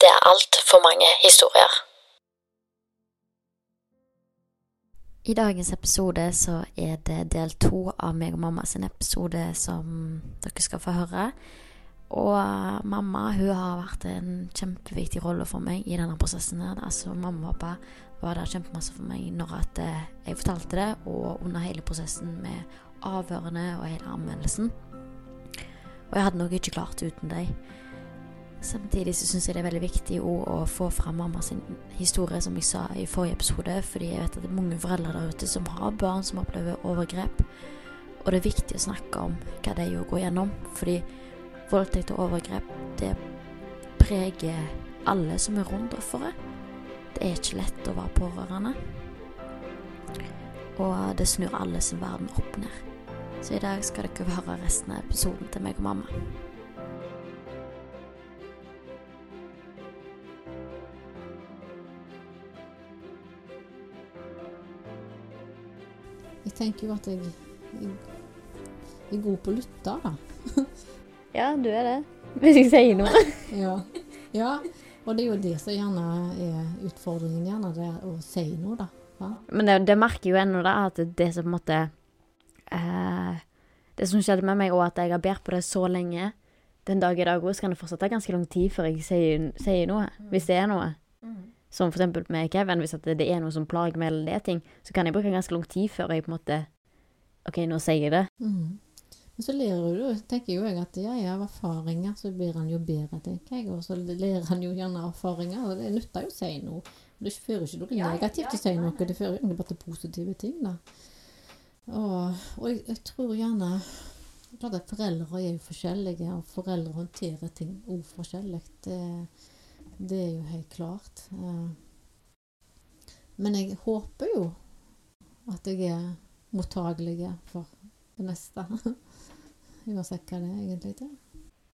Det er altfor mange historier. I dagens episode så er det del to av meg og mamma sin episode som dere skal få høre. Og mamma hun har vært en kjempeviktig rolle for meg i denne prosessen. her. Altså Mamma og pappa var der kjempemasse for meg når at eh, jeg fortalte det, og under hele prosessen med avhørene og hele anmeldelsen. Og jeg hadde nok ikke klart det uten dem. Samtidig så syns jeg det er veldig viktig å få fram mamma sin historie, som jeg sa i forrige episode, fordi jeg vet at det er mange foreldre der ute som har barn som opplever overgrep. Og det er viktig å snakke om hva det er å gå gjennom, fordi voldtekt og overgrep, det preger alle som er rundt offeret. Det er ikke lett å være pårørende. Og det snur alle sin verden opp ned. Så i dag skal dere høre resten av episoden til meg og mamma. Jeg tenker jo at jeg, jeg, jeg er god på å lytte, da. Ja, du er det. Hvis jeg sier noe. Ja. ja. Og det er jo det som gjerne er utfordringen, gjerne det å si noe, da. Ja. Men det, det merker jo ennå da at det som på en måte eh, Det som skjedde med meg, og at jeg har båret på det så lenge den dag i dag òg, så kan det fortsatt ta ganske lang tid før jeg sier, sier noe. Hvis det er noe. Som for eksempel med Kevin, hvis at det er noe som plager meg, eller det er ting, så kan jeg bruke ganske lang tid før jeg på en måte OK, nå sier jeg det. Mm. Men så lærer du, tenker jo jeg at ja, ja, av erfaringer så blir han jo bedre, tenker jeg. Og så lærer han jo gjerne erfaringer, og det nytter jo å si noe. Det fører ikke noe negativt å si noe, det fører egentlig bare til positive ting, da. Og, og jeg, jeg tror gjerne Klart at foreldre er jo forskjellige, og foreldre håndterer ting òg forskjellig. Det, det er jo helt klart. Eh, Men jeg håper jo at jeg er mottagelig for det meste. Uansett hva det er egentlig til.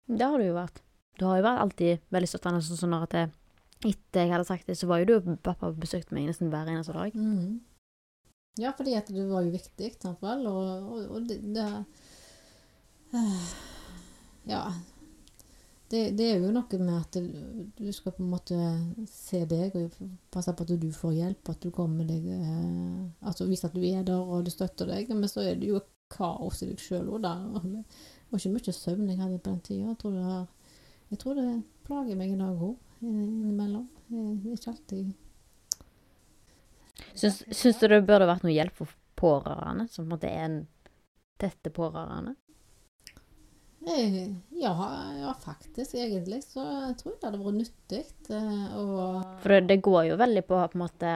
Det har du jo vært. Du har jo vært alltid veldig støttende, sånn at jeg, etter jeg hadde sagt det, så var jo du og pappa besøkte meg nesten hver eneste dag. Mm. Ja, fordi at det var jo viktig sant vel, og, og, og det, det eh, Ja. Det, det er jo noe med at du, skal på en måte se deg og passe på at du får hjelp, at du kommer deg eh, Altså vise at du er der og du støtter deg, men så er det jo kaos i deg sjøl òg, da. Var ikke mye søvn jeg hadde på den tida. Jeg jeg tror det plager meg i dag òg, innimellom. Det er ikke alltid Syns, syns du det burde vært noe hjelp for pårørende, som på en måte er en tette pårørende? Eh, ja, ja, faktisk. Egentlig så tror jeg det hadde vært nyttig. eh, og For det, går jo veldig på på en måte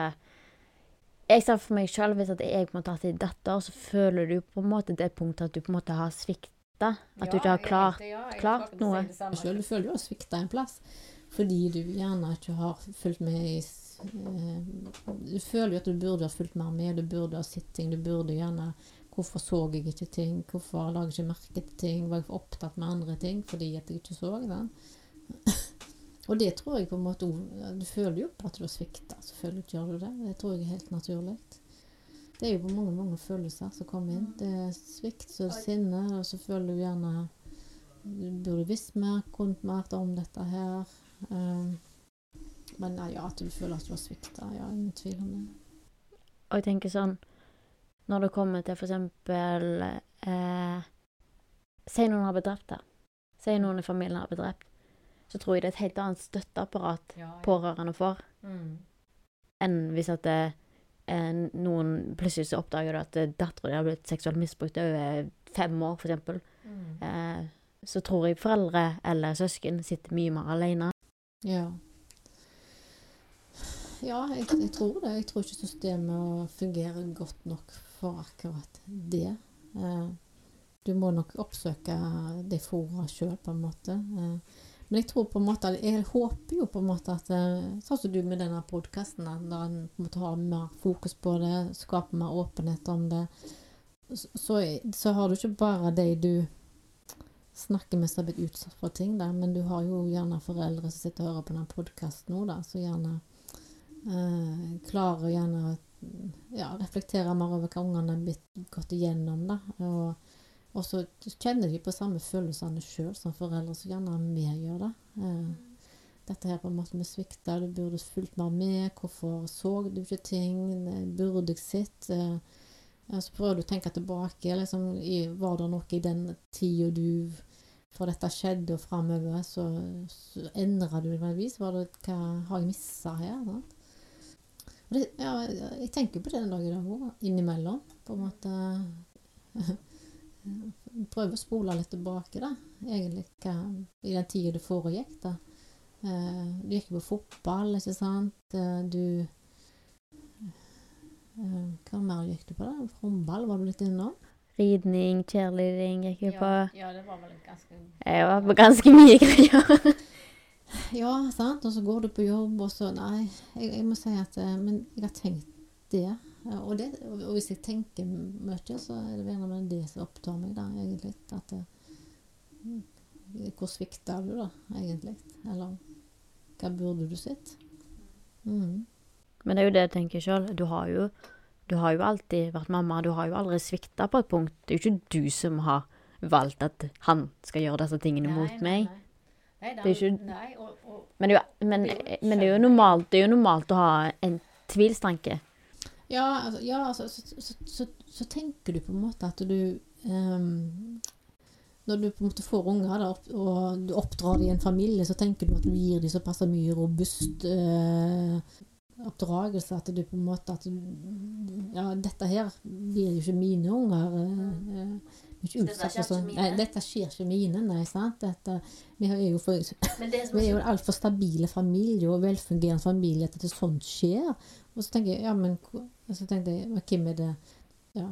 Jeg ser for meg sjøl, hvis at jeg på en måte har hatt dette, datter, så føler du på en måte det punktet at du på en måte har svikta. At du ikke har klart, klart noe. Selv, du føler jo å svikte en plass. Fordi du gjerne ikke har fulgt med i eh, Du føler jo at du burde ha fulgt mer med, du burde ha sett ting. Du burde gjerne Hvorfor så jeg ikke ting? Hvorfor la jeg ikke merke til ting? Var jeg for opptatt med andre ting fordi at jeg ikke så den? Og det tror jeg på en måte Du føler jo på at du har svikta. Selvfølgelig gjør du det. Det tror jeg er helt naturlig. Det er jo på mange mange følelser som kommer inn. Det er svikt, det sinne, og så føler du gjerne Du burde visst mer, kunnet mer om dette her. Um, men ja, at du føler at du har svikta. Ja, ingen tvil om det. Og jeg tenker sånn Når det kommer til eksempel eh, Si noen har blitt drept, da. Si noen i familien har blitt drept. Så tror jeg det er et helt annet støtteapparat pårørende får, enn hvis at det, eh, noen plutselig så oppdager du at dattera di har blitt seksuelt misbrukt over fem år, for eksempel. Eh, så tror jeg foreldre eller søsken sitter mye mer alene. Ja. Ja, jeg, jeg tror det. Jeg tror ikke systemet fungerer godt nok for akkurat det. Eh, du må nok oppsøke det fora sjøl, på en måte. Eh, men jeg tror på en måte Jeg håper jo på en måte at eh, Sånn som du med denne podkasten, der en på en måte har mer fokus på det, skaper mer åpenhet om det, så, så har du ikke bare de du snakker med som har blitt utsatt for ting, da, men du har jo gjerne foreldre som sitter og hører på den podkasten nå, da, så gjerne eh, klarer gjerne å ja, reflektere mer over hva ungene har gått igjennom. da, og, og så kjenner de på samme følelsene sjøl som foreldre, så gjerne vi gjør det. Eh, dette her på en måte med svikta, du burde fulgt mer med, hvorfor så du ikke ting, burde jeg sett? Eh, så prøver du å tenke tilbake. Liksom, var det noe i den tida du fra dette skjedde og framover, så, så endra du det på et vis? Hva har jeg missa her? Sant? Det, ja, jeg tenker på det den dag i dag òg, innimellom. På en måte Prøve å spole litt tilbake, da. Egentlig hva, i den tida det foregikk, da. Eh, du gikk på fotball, ikke sant. Eh, du eh, Hva mer gikk du på, da? Håndball var du litt innom? Ridning, cheerleading gikk jeg på. ja, det var vel ganske Jeg var på ganske mye greier. Ja, sant. Og så går du på jobb, og så Nei, jeg, jeg må si at eh, Men jeg har tenkt det. Eh, Og, det, og hvis jeg tenker mye, så er det gjerne det som opptar meg, da, egentlig. At eh, Hvor svikter du, da, egentlig? Eller hva burde du sett? Mm. Men det er jo det jeg tenker sjøl. Du har jo du har jo alltid vært mamma. Du har jo aldri svikta på et punkt. Det er jo ikke du som har valgt at han skal gjøre disse tingene mot meg. Nei, Det er ikke- nei, og, og, Men det, jo, men, men det er jo normalt, det er jo normalt å ha en tvilstanke. Ja, altså, ja altså, så, så, så, så tenker du på en måte at du um, Når du på en måte får unger da, opp- og du oppdrar dem i en familie, så tenker du at du gir dem såpass mye robust uh, oppdragelse at du på en måte at du, Ja, dette her blir jo ikke mine unger. Uh, eh, ikke utsatt for sånn. Nei, dette skjer ikke mine, nei, sant. Dette, vi er jo for, vi er jo en altfor stabile familie og velfungerende familie at det sånt skjer. Og så tenker jeg, ja, men og så tenkte jeg, hvem er det Ja.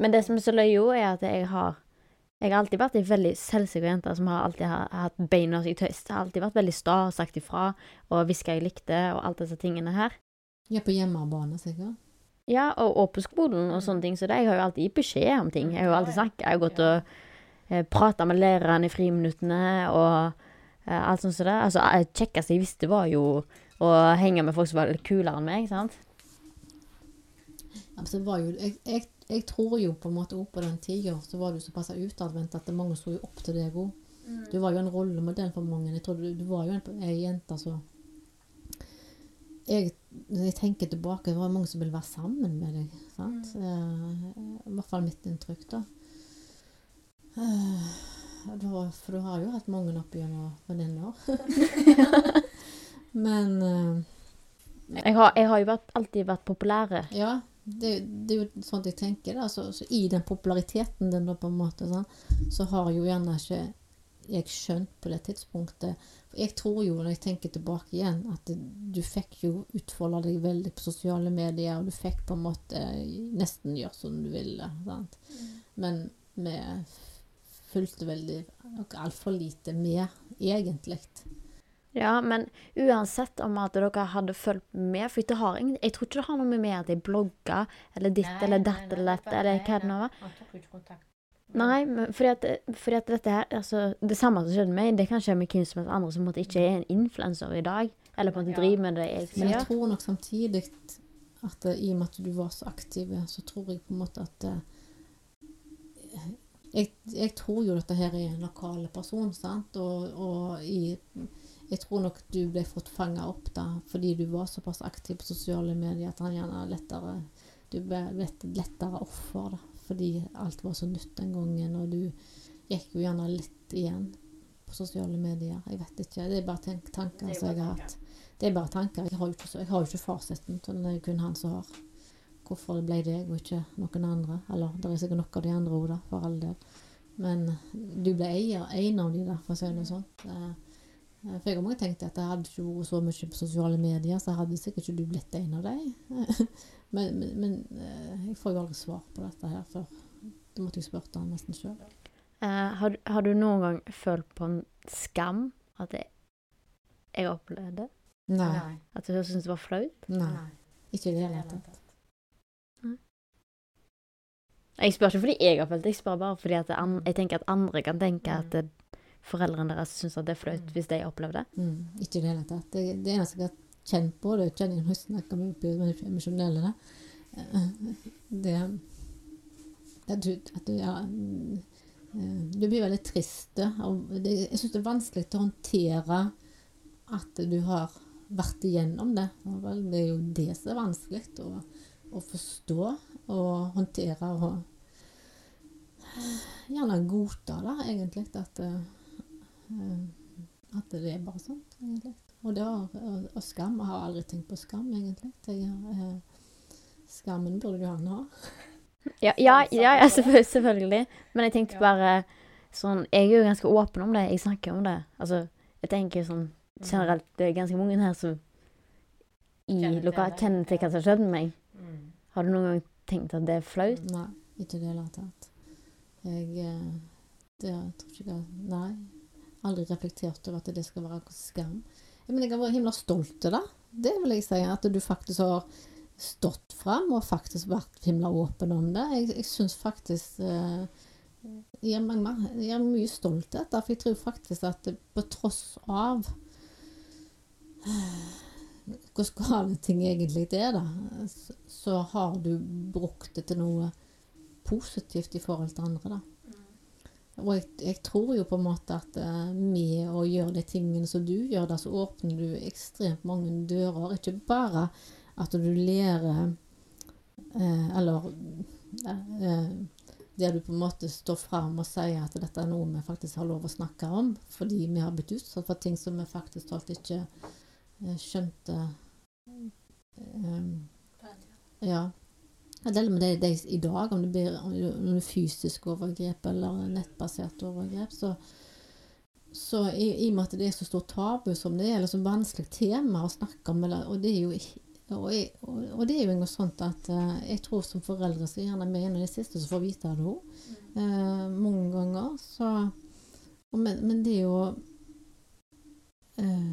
Men det som er så løye, er at jeg har Jeg har alltid vært ei veldig selvsikker jente som har alltid har, hatt beina i tøys. Jeg har alltid vært veldig sta og sagt ifra og hviska jeg likte og alt disse tingene her. Er på hjemmebane, sikkert. Ja, og, og på skolen og sånne ting. Så det, jeg har jo alltid gitt beskjed om ting. Jeg har jo alltid snakket. Jeg har gått og eh, prata med læreren i friminuttene og eh, alt sånt som det. Altså, det kjekkeste jeg visste, var jo å henge med folk som var litt kulere enn meg, sant. Altså, det var jo, jeg, jeg, jeg tror jo på en måte òg på den tida så var du såpass utadvendt at mange så jo opp til deg òg. Du var jo en rollemodell for mange. Jeg tror du, du var jo en, ei jente som jeg, Når jeg tenker tilbake, det var mange som ville være sammen med deg. sant? Eh, I hvert fall mitt inntrykk, da. Eh, det var, for du har jo hatt mange opp gjennom venninner. Men eh, Jeg har, jeg har jo vært, alltid vært populære. ja, det, det, er jo sånn jeg tenker. Da. Så, så I den populariteten din, da, på en måte, sånn, så har jo gjerne ikke jeg skjønt på det tidspunktet. For jeg tror jo, når jeg tenker tilbake igjen, at det, du fikk jo utfolde deg veldig på sosiale medier, og du fikk på en måte nesten gjøre som du ville. Sant? Mm. Men vi fulgte veldig altfor lite med, egentlig. Ja, men uansett om at dere hadde fulgt med For det har ingen, jeg tror ikke det har noe med at jeg blogga eller ditt nei, eller datt eller dette eller hva det nå var. Nei, men fordi at, fordi at, dette her altså, Det samme som skjedde med meg, det kan skje med hvem som helst andre som ikke er en influenser i dag. Eller på en måte driver med det jeg Men jeg tror nok samtidig at i og med at du var så aktiv, så tror jeg på en måte at jeg, jeg tror jo dette her er en lokal person, sant, og, og i jeg tror nok du ble fått fanga opp da, fordi du var såpass aktiv på sosiale medier at han gjerne lettere Du ble lettere offer, da, fordi alt var så nytt den gangen, og du gikk jo gjerne litt igjen på sosiale medier. Jeg vet ikke. Det er bare tenk, tanker som jeg har hatt. Det er bare tanker. Jeg har jo ikke, jeg har jo ikke fasiten. Så det er kun han som har. Hvorfor det ble deg og ikke noen andre. Eller det er sikkert nok av de andre òg, for all del. Men du ble eier, en av de der, for å si det sånn. Eh, for jeg har mange tenkt at jeg hadde ikke vært så mye på sosiale medier, så hadde sikkert ikke du blitt en av dem. men, men, men, eh, jeg får jo aldri svar på dette her før. Du måtte jeg spurt han nesten sjøl. Uh, eh, har, har, du noen gang følt på en skam at jeg, jeg opplevde det? Nei. At du syntes det var flaut? Nei. Ikke i det hele tatt. Jeg spør ikke fordi jeg har følt det, jeg spør bare fordi jeg tenker at andre kan tenke at foreldrene deres syns det er flaut hvis de opplever det? Mm, ikke i det hele tatt. Det, det eneste jeg har kjent på, det kjenner jeg har snakka med oppi det emosjonelle, det at du, ja, eh, du blir veldig trist. Jeg syns det er vanskelig å håndtere at du har vært igjennom det. Det er jo det som er vanskelig å, å forstå og håndtere. og gjerne godta da, egentlig. At, uh, at det er bare sånn, egentlig. Og, det og, og skam. Jeg har aldri tenkt på skam, egentlig. Jeg, uh, skammen burde du han ha. Ja, ja, ja, ja selvfølgelig. Men jeg tenkte bare sånn Jeg er jo ganske åpen om det. Jeg snakker om det. Altså, jeg tenker sånn generelt Det er ganske mange her som i lokal kjenner til hva som har skjedd med meg. Mm. Har du noen gang tenkt at det er flaut? Nei, ikke i det hele tatt. Jeg eh, det tror ikke jeg Nei. Aldri reflektert over at det skal være skam. Men jeg har vært himla stolt av det. Det vil jeg si. At du faktisk har stått fram og faktisk vært himla åpen om det. Jeg, jeg syns faktisk eh, gir meg, gir mye stolthet. For jeg tror faktisk at på tross av eh, hvor gale ting egentlig er, da, så har du brukt det til noe positivt i forhold til andre. da. Og jeg, jeg, tror jo på en måte at uh, med å gjøre de tingene som du gjør, da, så åpner du ekstremt mange dører. Ikke bare at du lærer eh, Eller eh, der du på en måte står fram og sier at dette er noe vi faktisk har lov å snakke om, fordi vi har blitt utsatt for ting som vi faktisk talt ikke skjønte Ja. Jeg deler med det, det i dag, om det blir om det er fysisk overgrep eller nettbasert overgrep. Så, så i, i, og med at det er så stort tabu som det er, eller så vanskelig tema å snakke om, eller, og, det er jo, og, og, og, det er jo noe sånt at uh, jeg tror som foreldre så gjerne vi er en av de siste som får vite det òg. Uh, mange ganger. Så, men, men, det er jo uh,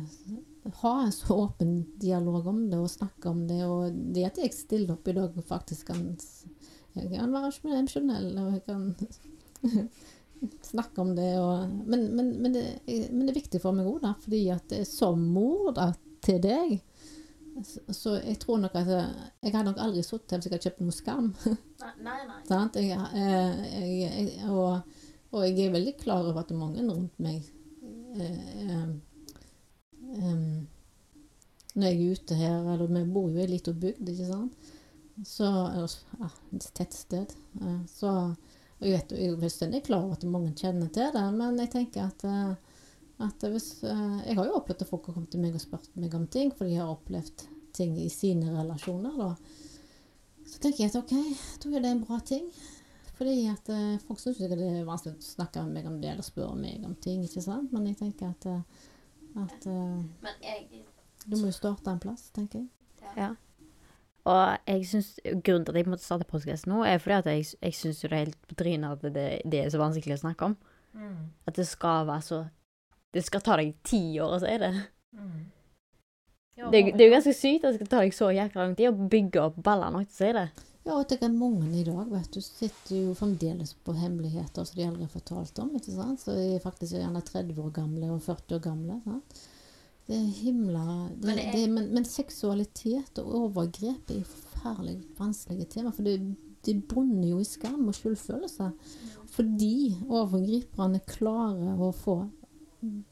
ha en så åpen dialog om det og snakke om det. Og det at jeg stiller opp i dag og faktisk kan Jeg kan være emosjonell, og jeg kan snakke om det. Og, men, men, men, det men, det er viktig for meg òg, fordi at som mor da, til deg så jeg tror nok at Jeg hadde nok aldri sittet her hvis jeg hadde kjøpt noe Skam. Nei, nei. jeg, eh, jeg, jeg, og, og, jeg er veldig klar over at det mange rundt meg eh, eh um, Når jeg er ute her, eller vi bor jo i ei lita bygd, ikke sant, så ja, Et tettsted. Uh, så jeg vet jeg er klar over at mange kjenner til det, men jeg tenker at, uh, at hvis uh, Jeg har jo opplevd at folk har kommet til meg og spurt meg om ting, for de har opplevd ting i sine relasjoner. da. Så tenker jeg at ok, da er det en bra ting. Fordi at eh, folk syns det er vanskelig å snakke med meg om det eller spørre meg om ting, ikke sant. Men jeg tenker at, at jeg, Du må jo starte en plass, tenker jeg. Ja. Og jeg synes, grunnen til at jeg måtte starte podkast nå, er fordi at jeg, jeg syns det er helt på trynet at det, det er så vanskelig å snakke om. At det skal være så Det skal ta deg ti år å si det. Det, det er jo ganske sykt at det skal ta deg så jækla lang tid å bygge opp baller nok til å si det. Ja, og det er mange i dag, vet du, sitter jo fremdeles på hemmeligheter som de aldri har fortalt om, ikke sant. Så de er faktisk gjerne 30 år gamle og 40 år gamle. sant? Det er himla det, Men men, det er- det, men, men seksualitet og overgrep er forferdelig vanskelige tema. For det, det bunner jo i skam og skyldfølelse. Fordi overgriperne klarer å få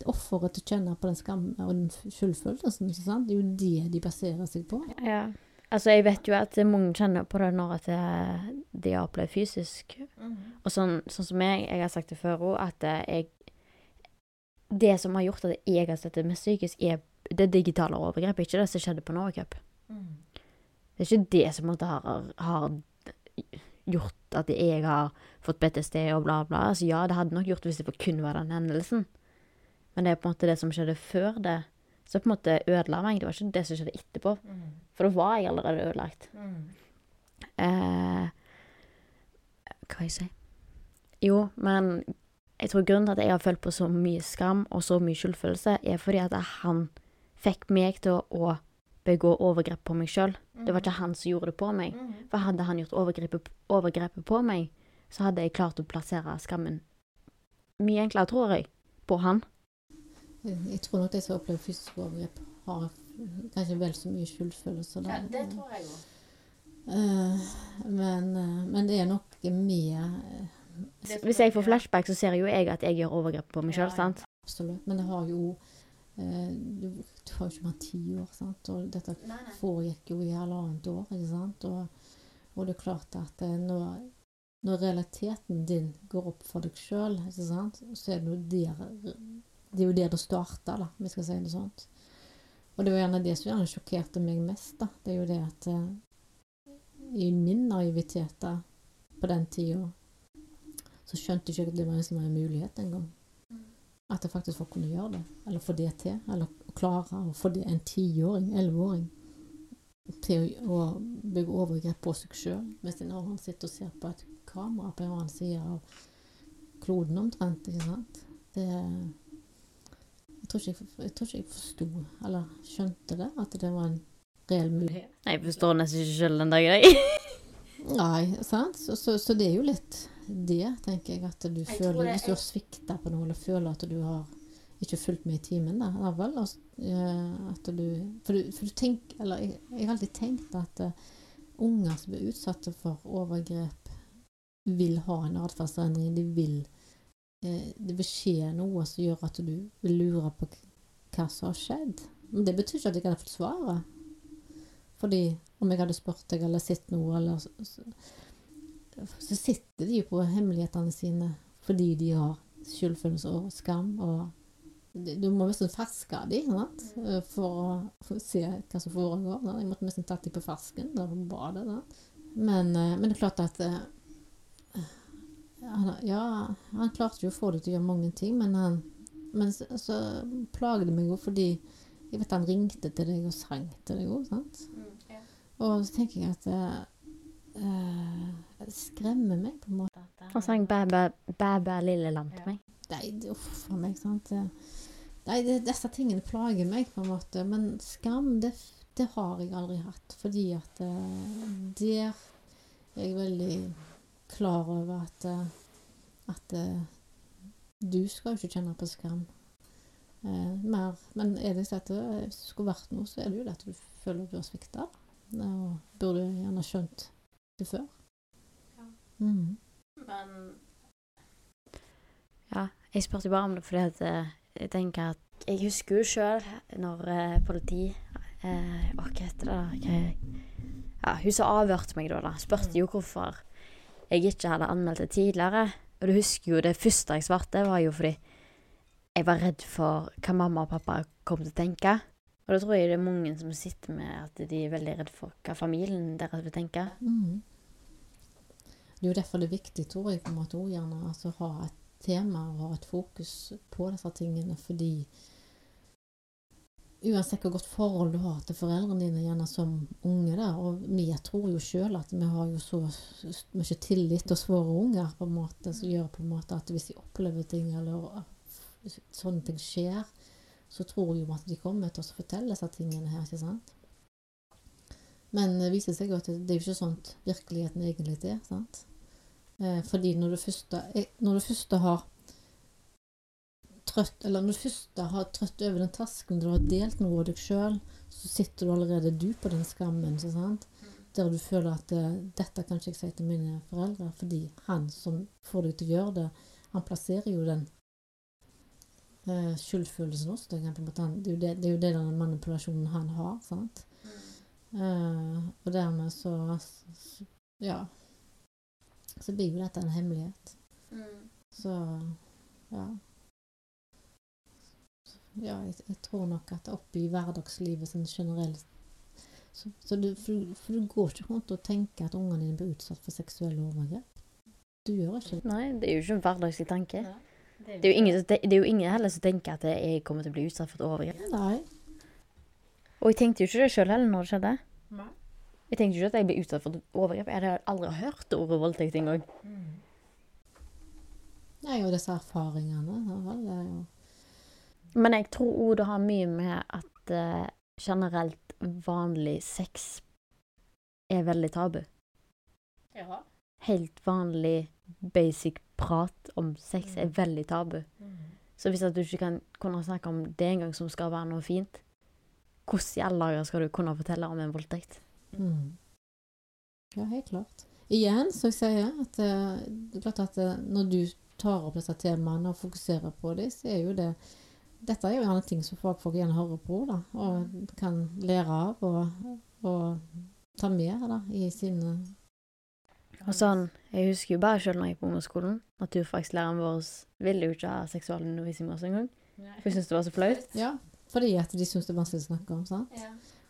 offeret til å kjenne på den skammen og den skyldfølelsen. ikke sant? Det er jo det de baserer seg på. Ja. Altså, jeg vet jo at mange kjenner på det når at det, de har opplevd fysisk. Og sånn, sånn som jeg, jeg har sagt det før òg, at eh, jeg Det som har gjort at jeg har sett det mest psykisk, er det digitale overgrepet, ikke det som skjedde på Norway Cup. Det er ikke det som har, har gjort at jeg har fått PTSD og bla, bla. Altså, ja, det hadde nok gjort det hvis det kun var den hendelsen. Men det er på en måte det som skjedde før det, som på en måte ødela meg. Det var ikke det som skjedde etterpå. For da var jeg allerede ødelagt. Eh, hva vil jeg si? Jo, men jeg tror grunnen til at jeg har følt på så mye skam og så mye skyldfølelse, er fordi at han fikk meg til å begå overgrep på meg sjøl. Det var ikke han som gjorde det på meg. For hadde han gjort overgrepet, overgrepet på meg, så hadde jeg klart å plassere skammen mye enklere, tror jeg, på han. Jeg tror nok de som har opplevd fysisk overgrep, har kanskje vel så mye skyldfølelse. da. tror jeg òg. Eh, men, eh, men det er noe med eh, Hvis jeg får flashback, så ser jo jeg at jeg gjør overgrep på meg sjøl, Ja, ja. sant? Absolutt. Men det har jo eh, du, du har jo ikke mer ti år, sant. Og dette foregikk jo i halvannet år, ikke sant. Og, og det er klart at når, når realiteten din går opp for deg sjøl, så er det jo der det er jo der det starter, da, om vi skal si det sånn. Og det var gjerne det som gjerne sjokkerte meg mest, da. Det er jo det at eh, i min naivitet da, på den tida, så skjønte jeg ikke at det var en mulighet engang. At jeg faktisk folk kunne gjøre det, eller få det til. Eller klare å få det en tiåring, elleveåring, til å, bygge overgrep på seg sjøl, mens en annen sitter og ser på et kamera på en annen side av kloden omtrent. ikke sant? Det Jeg tror ikke jeg, jeg, jeg forsto, eller skjønte det, at det var en reell mulighet. Jeg forstår nesten ikke sjøl den dag i dag. Nei, sant? Så, så, så det er jo litt det, tenker jeg, at du Jeg føler det Hvis du har svikta på noe, eller føler at du har ikke fulgt med i timen, da. Ja vel, altså, eh, at du For du, for du tenker Eller jeg, jeg har alltid tenkt at uh, unger som blir utsatt for overgrep, vil ha en atferdsendring. De vil Det vil skje noe som gjør at du vil lure på hva som har skjedd. Men det betyr ikke at jeg hadde fått svaret. Fordi om jeg hadde spurt deg eller sett noe, eller så, så, sitter de jo på hemmelighetene sine fordi de har skyldfølelse og skam. og Du må nesten ferske dem for å se hva som foregår. Jeg måtte nesten tatt dem på fersken da på badet. Men, eh, men det er klart at eh, han, Ja, han klarte jo å få det til å gjøre mange ting, men han men så, så plager det meg jo fordi jeg vet han ringte til deg og sang til deg òg, sant? Og så tenker jeg at eh, eh, det skremmer meg på en måte. Han sang bæ, bæ, bæ, bæ lille lam til meg. Nei, det- uff a meg, sant. Nei, det, disse tingene plager meg på en måte. Men skam, det, det har jeg aldri hatt. Fordi at uh, der er jeg veldig klar over at, eh, at eh, du skal jo ikke kjenne på skam. Eh, mer. Men er det at det, skulle vært noe, så er det jo det at du føler at du har svikta. Og burde gjerne skjønt det før. ja men Ja, jeg spurte bare om det fordi at eh, jeg tenker at Jeg husker jo sjøl når eh, politi eh, Å, hva heter det da? Ja, hun som avhørte meg da, da, spurte jo hvorfor jeg ikke hadde anmeldt det tidligere. Og du husker jo det første jeg svarte, var jo fordi jeg var redd for hva mamma og pappa kom til å tenke. Og da tror jeg det er mange som sitter med at de er veldig redd for hva familien deres vil tenke. Mm. Det er jo derfor det er viktig, tror jeg, på en måte også gjerne altså, ha et tema og ha et fokus på disse tingene, fordi uansett hvor godt forhold du har til foreldrene dine gjerne som unge, da, og vi tror jo sjøl at vi har jo så mye tillit hos våre unger, på en måte, som gjør på en måte at hvis de opplever ting, eller sånne ting skjer, så tror jo at de kommer til å fortelle disse tingene her, ikke sant? Men det viser seg jo at det, er jo ikke sånn virkeligheten egentlig er. sant? Eh, fordi når du først, først har trøtt, eller når du først har trøtt over den tasken du har delt noe av deg sjøl, så sitter du allerede du på den skammen. ikke sant? Der du føler at eh, 'dette kan ikke jeg si til mine foreldre', fordi han som får deg til å gjøre det, han plasserer jo den eh, skyldfølelsen hos deg. Det, er jo det, det er jo det den manipulasjonen han har. sant? Eh, og dermed så, så Ja. Så blir jo dette en hemmelighet. Så ja. Ja, jeg, jeg tror nok at oppi hverdagslivet sånn generelt så, så du, for, for du går ikke rundt og tenker at ungene dine blir utsatt for seksuelle overgrep. Du gjør ikke det. Nei, det er jo ikke en hverdagslig tanke. Det er jo ingen, det er jo ingen heller som tenker at jeg kommer til å bli utsatt for et overgrep. Nei. Og jeg tenkte jo ikke det sjøl heller når det skjedde. Nei. Jeg tenkte ikke at jeg ble utsatt for et overgrep. Jeg hadde aldri hørt ordet voldtekt engang. Nei, og disse erfaringene ja, var det er jo Men jeg tror òg det har mye med at eh, generelt vanlig sex er veldig tabu. Ja. Helt vanlig basic prat om sex er veldig tabu. Så hvis at du ikke kan kunne snakke om det engang som skal være noe fint, hvordan i alle dager skal du kunne fortelle om en voldtekt? Mm. Ja, helt klart. Igjen, så jeg sier at eh, det er klart at eh, når du tar opp disse temaene og fokuserer på dem, så er jo det Dette er jo gjerne ting som fagfolk gjerne hører på, da, og kan lære av og, og ta med da, i sine Og sånn, Jeg husker jo bare selv når jeg gikk på ungdomsskolen. Naturfaglæreren vår ville jo ikke ha seksualundervisning med oss engang. For jeg syntes det var så flaut. Ja, fordi at de syns det er vanskelig å snakke om. sant?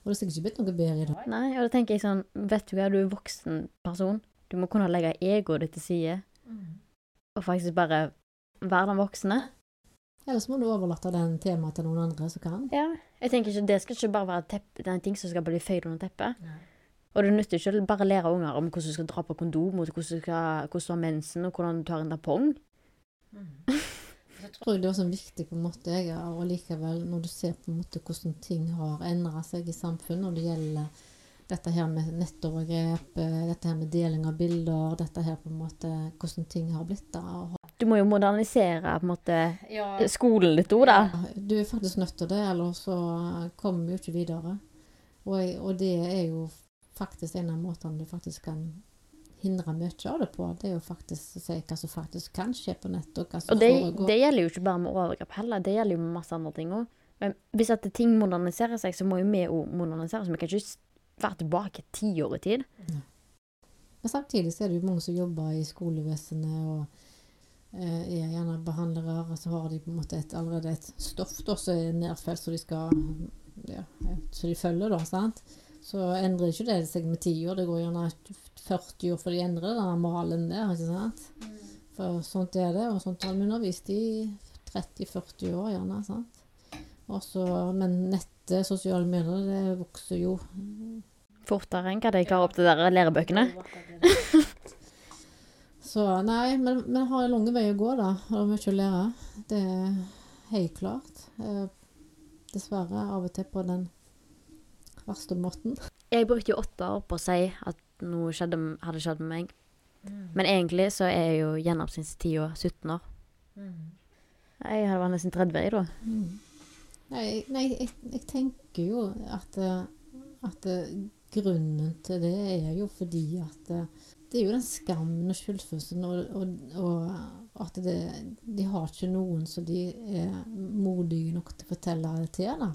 Og det er sikkert ikke blitt noe bedre i dag. Nei, og da tenker jeg sånn Vet du hva, du er voksen person. Du må kunne legge egoet ditt til side. Og faktisk bare være den voksne. Ellers må du overlate den temaet til noen andre som kan. Ja. Jeg tenker ikke, Det skal ikke bare være tepp, en ting som skal bli føyd under teppet. Og det nytter ikke å bare lære unger om hvordan du skal dra på kondom, og hvordan du, skal, hvordan du har mensen, og hvordan du tar en tampong. Jeg tror det er også viktig på en måte, jeg, og likevel når du ser på en måte hvordan ting har endret seg i samfunnet når det gjelder dette her med nettovergrep, eh, dette her med deling av bilder, dette her på en måte, hvordan ting har blitt da. og- Du må jo modernisere på en måte skolen litt òg, da. Du er faktisk nødt til det, ellers så kommer vi jo ikke videre. Og, og det er jo faktisk en av måtene du faktisk kan hindre mye av det på. Det er jo faktisk å si hva som faktisk kan skje på nettet, og hva som Og det, foregår. det gjelder jo ikke bare med overgrep heller, det gjelder jo med masse andre ting òg. Men hvis at ting moderniserer seg, så må jo vi òg modernisere oss. Vi kan ikke være tilbake ti år i tid. Men samtidig så er det jo mange som jobber i skolevesenet og eh, er gjerne behandlere, og så har de på en måte et, allerede et stoff da, som er nedfelt, så de skal ja, så de følger, da. sant? Så endrer ikke det seg med ti år. Det går gjerne 40 år før de endrer den malen der. ikke sant? For sånt er det, og sånt har vi undervist i 30-40 år gjerne. sant? Også, men nettet, sosiale medier, det vokser jo Fortere enn hva de klarer opp til de lærebøkene. Så nei, men vi har en lang vei å gå, da. Og mye å lære. Det er helt klart. Eh, dessverre av og til på den verste måten. Jeg brukte jo åtte år på å si at noe skjedde, hadde skjedd med meg. Men egentlig så er jeg jo gjennomsnittstida 17 år. Jeg vært nesten 30 vei da. Nei, nei jeg, jeg tenker jo at, eh, at eh, grunnen til det er jo fordi at det er jo den skammen og skyldfølelsen, og, og, og at det, de har ikke noen som de er modige nok til å fortelle det til. da.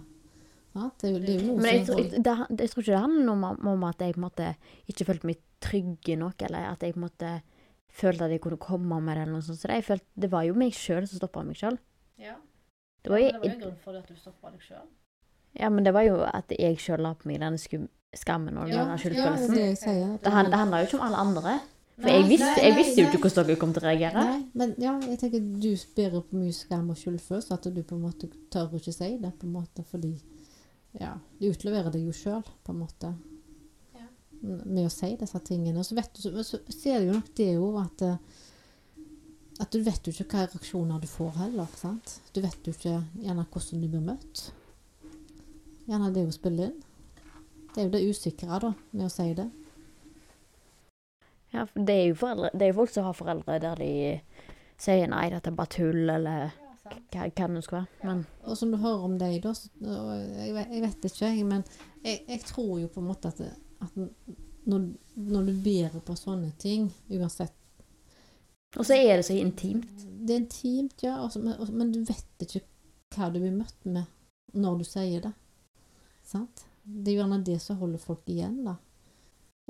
Det, er jo- det er jo noe Men jeg, som tror- jeg, det, jeg tror ikke det handler om, om at jeg på en måte ikke følte meg trygge nok, eller at jeg på en måte følte at jeg kunne komme med det, eller noe sånt. Så det, jeg følte, det var jo meg sjøl som stoppa meg sjøl. Ja. Det var jo, en grunn for at du stoppa deg sjøl. Ja, men det var jo at jeg sjøl la på meg denne skum skammen og Ja, skyldfølelsen. ja, det det handler, det, handler jo ikke om alle andre. For Nei, jeg visste, jeg visste jo ikke hvordan dere kom til å reagere. Nei, men ja, jeg tenker du bærer på mye skam og skyldfølelse at du på en måte tør ikke si det, på en måte, fordi ja, du utleverer deg jo sjøl, på en måte, med å si disse tingene. Og så vet du, så, så ser du jo nok det jo at eh, at du vet jo ikke hva reaksjoner du får heller, sant? Du vet jo ikke gjerne hvordan du blir møtt. Gjerne det å spille inn. Det er jo det usikre da, med å si det. Ja, for det er jo foreldre, det er jo folk som har foreldre der de sier nei, dette er bare tull, eller hva, hva det skal være. Men Og som du hører om deg, da så, jeg, vet, jeg vet ikke, jeg, men jeg, jeg tror jo på en måte at, at når, når du bærer på sånne ting, uansett Og så er det så intimt. Det er intimt, ja, også, men, også, men du vet ikke hva du blir møtt med når du sier det. Sant? Det er jo gjerne det som holder folk igjen, da.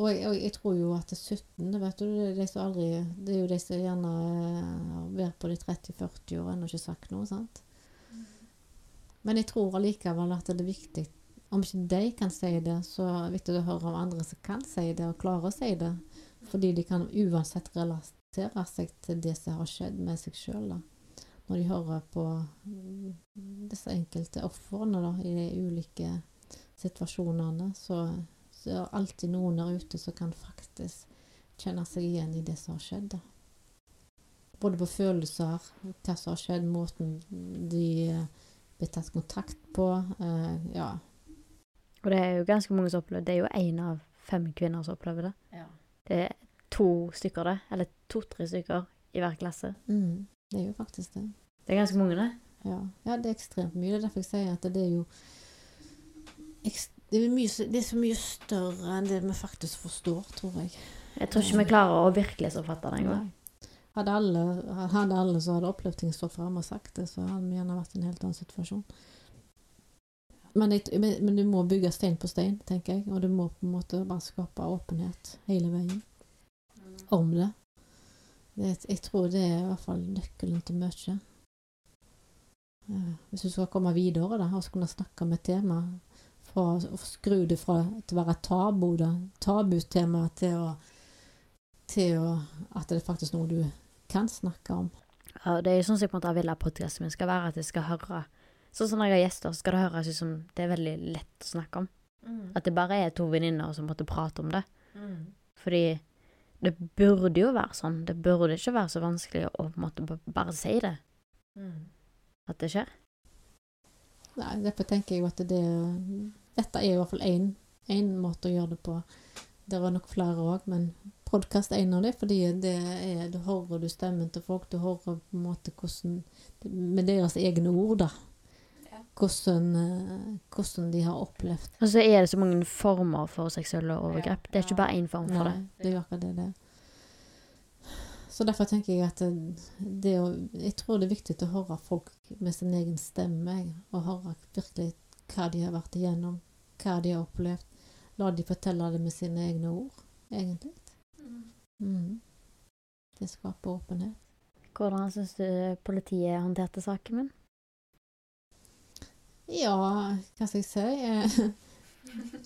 Og jeg, og jeg tror jo at det 17. vet du, det er de som aldri Det er jo de som gjerne eh, har vært på de 30-40 år og ennå ikke sagt noe, sant. Men jeg tror allikevel at det er viktig Om ikke de kan si det, så er det viktig å høre om andre som kan si det, og klarer å si det. Fordi de kan uansett relatere seg til det som har skjedd med seg sjøl. Når de hører på disse enkelte ofrene i de ulike situasjonene, så, så er det alltid noen der ute som kan faktisk kjenne seg igjen i det som har skjedd. da. Både på følelser, hva som har skjedd, måten de eh, ble tatt kontakt på. Eh, ja. Og det er jo ganske mange som opplever Det er jo én av fem kvinner som opplever det. Ja. Det er to stykker, det. Eller to-tre stykker i hver klasse. Mm, det er jo faktisk det. Det er ganske mange, det. Ja. ja, det er ekstremt mye. Det er derfor jeg sier at det er jo det er, mye, det er så mye større enn det vi faktisk forstår, tror jeg. Jeg tror ikke vi klarer å virkelighetsoppfatte det engang. Hadde alle, hadde alle som hadde opplevd ting stått frem og sagt det, så hadde vi gjerne vært i en helt annen situasjon. Men, jeg, men, men du må bygge stein på stein, tenker jeg. Og du må på en måte bare skape åpenhet hele veien om det. det jeg tror det er i hvert fall nøkkelen til mye. Eh, Hvis du skal komme videre da, og kunne snakke om et tema, fra å skru det fra til å være tabu, da, tabutema, til å til å, at det er faktisk noe du kan snakke om. Ja, det er jo sånn som jeg på en måte vil at podkasten min skal være, at jeg skal høre Sånn som når jeg har gjester, skal det høres ut som det er veldig lett å snakke om. At det bare er to venninner som måtte prate om det. Fordi det burde jo være sånn. Det burde ikke være så vanskelig å på en måte bare si det. At det skjer. Nei, derfor tenker jeg jo at det Dette er i hvert fall én måte å gjøre det på. Det var nok flere òg, men podkast er en av dem, fordi det er, du hører du stemmen til folk. Du hører på en måte hvordan Med deres egne ord, da. Hvordan, eh, hvordan de har opplevd Og så er det så mange former for seksuelle overgrep. Det er ikke bare én form for det. Nei, det gjør jo akkurat det det. Så derfor tenker jeg at det, det å, Jeg tror det er viktig å høre folk med sin egen stemme. Og høre virkelig hva de har vært igjennom, hva de har opplevd. La de fortelle det med sine egne ord, egentlig. Mm. Det skaper åpenhet. Hvordan syns du politiet håndterte saken min? Ja, hva skal jeg si?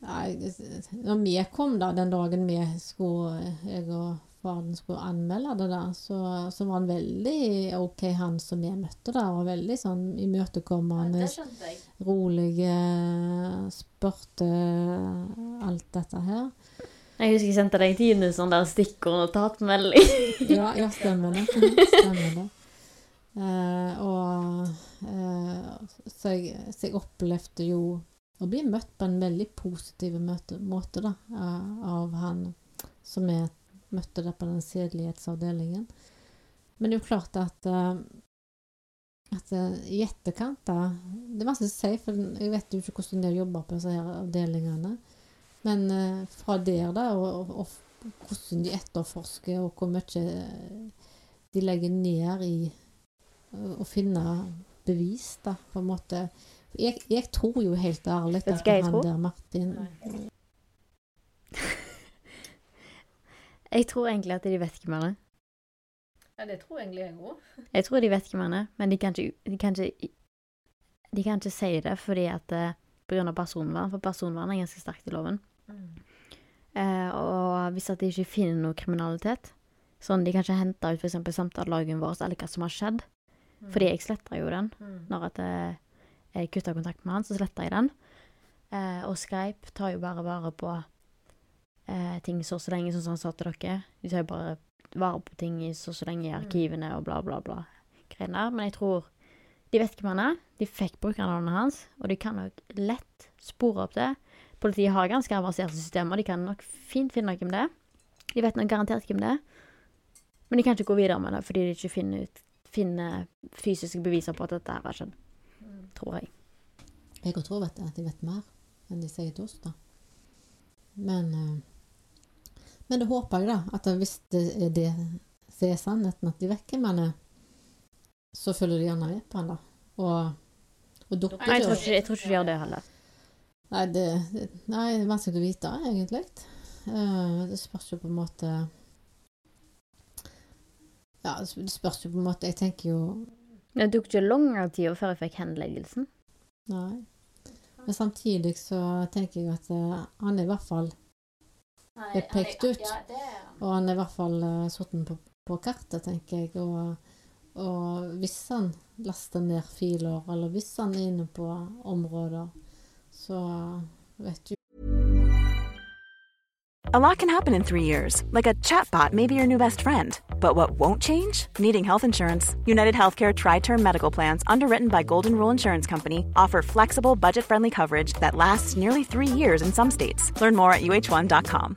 Nei, når vi kom da, den dagen vi skulle, jeg og faren skulle anmelde det da, så, så var han veldig ok, han som vi møtte der, og veldig sånn imøtekommende, rolig, eh, spurte alt dette her. Jeg husker jeg sendte deg Tine sånn der stikkordnotatmelding. Ja, ja, stemmer det. Stemmer det. Uh, og uh, så, jeg, så jeg opplevde jo å bli møtt på en veldig positiv møte, måte da, eh, av han som jeg møtte det på den sedelighetsavdelingen. Men det er jo klart at eh, at eh, i etterkant da Det er vanskelig å si, for jeg vet jo ikke hvordan de jobber på disse her avdelingene. Men eh, fra der, da, og, og, og hvordan de etterforsker, og hvor mye de legger ned i å finne bevis, da, på en måte. Jeg, jeg tror jo helt ærlig at han der Martin Jeg tror egentlig at de vet hvem han er. Ja, det tror egentlig jeg òg. Jeg tror de vet hvem han er, men de kan ikke, de kan ikke de kan ikke si det fordi at eh, på grunn av personvern, for personvern er ganske sterkt i loven. Eh, og hvis at de ikke finner noe kriminalitet, sånn de kan ikke hente ut f.eks. samtaleloggen vår eller hva som har skjedd, fordi jeg sletta jo den når at eh, jeg kutta kontakt med han, så sletta jeg den. Eh, og Skype tar jo bare vare på eh, ting så så lenge, sånn som han sa til dere. De tar jo bare vare på ting i så så lenge i arkivene og bla, bla, bla. Greier. Men jeg tror de vet hvem han er. De fikk brukernavnet hans, og de kan nok lett spore opp det. Politiet har ganske avanserte systemer, de kan nok fint finne hvem det er. De vet nok garantert hvem det er. Men de kan ikke gå videre med det fordi de ikke finner, ut, finner fysiske beviser på at dette har skjedd. Tror jeg. Jeg tror at de vet mer enn de sier til oss, da. Men eh, Men det håper jeg, da. At hvis det er det som er sannheten, at de vekker er, så følger de gjerne med på han, da. Og, og dukker Nei, jeg tror ikke, jeg tror ikke de gjør det heller. Nei, det, det, nei, det er vanskelig å vite, egentlig. Eh, det spørs jo på en måte Ja, det spørs jo på en måte Jeg tenker jo Det tok ikke lang tid før jeg fikk henleggelsen. Nei. Men samtidig så tenker jeg at eh, han er i hvert fall er pekt ut. Og han er i hvert fall uh, satt på, på kartet, tenker jeg. Og, og hvis han laster ned filer, eller hvis han er inne på områder, så vet du A lot can happen in three years, like a chatbot may be your new best friend. But what won't change? Needing health insurance. United Healthcare Tri Term Medical Plans, underwritten by Golden Rule Insurance Company, offer flexible, budget friendly coverage that lasts nearly three years in some states. Learn more at uh1.com.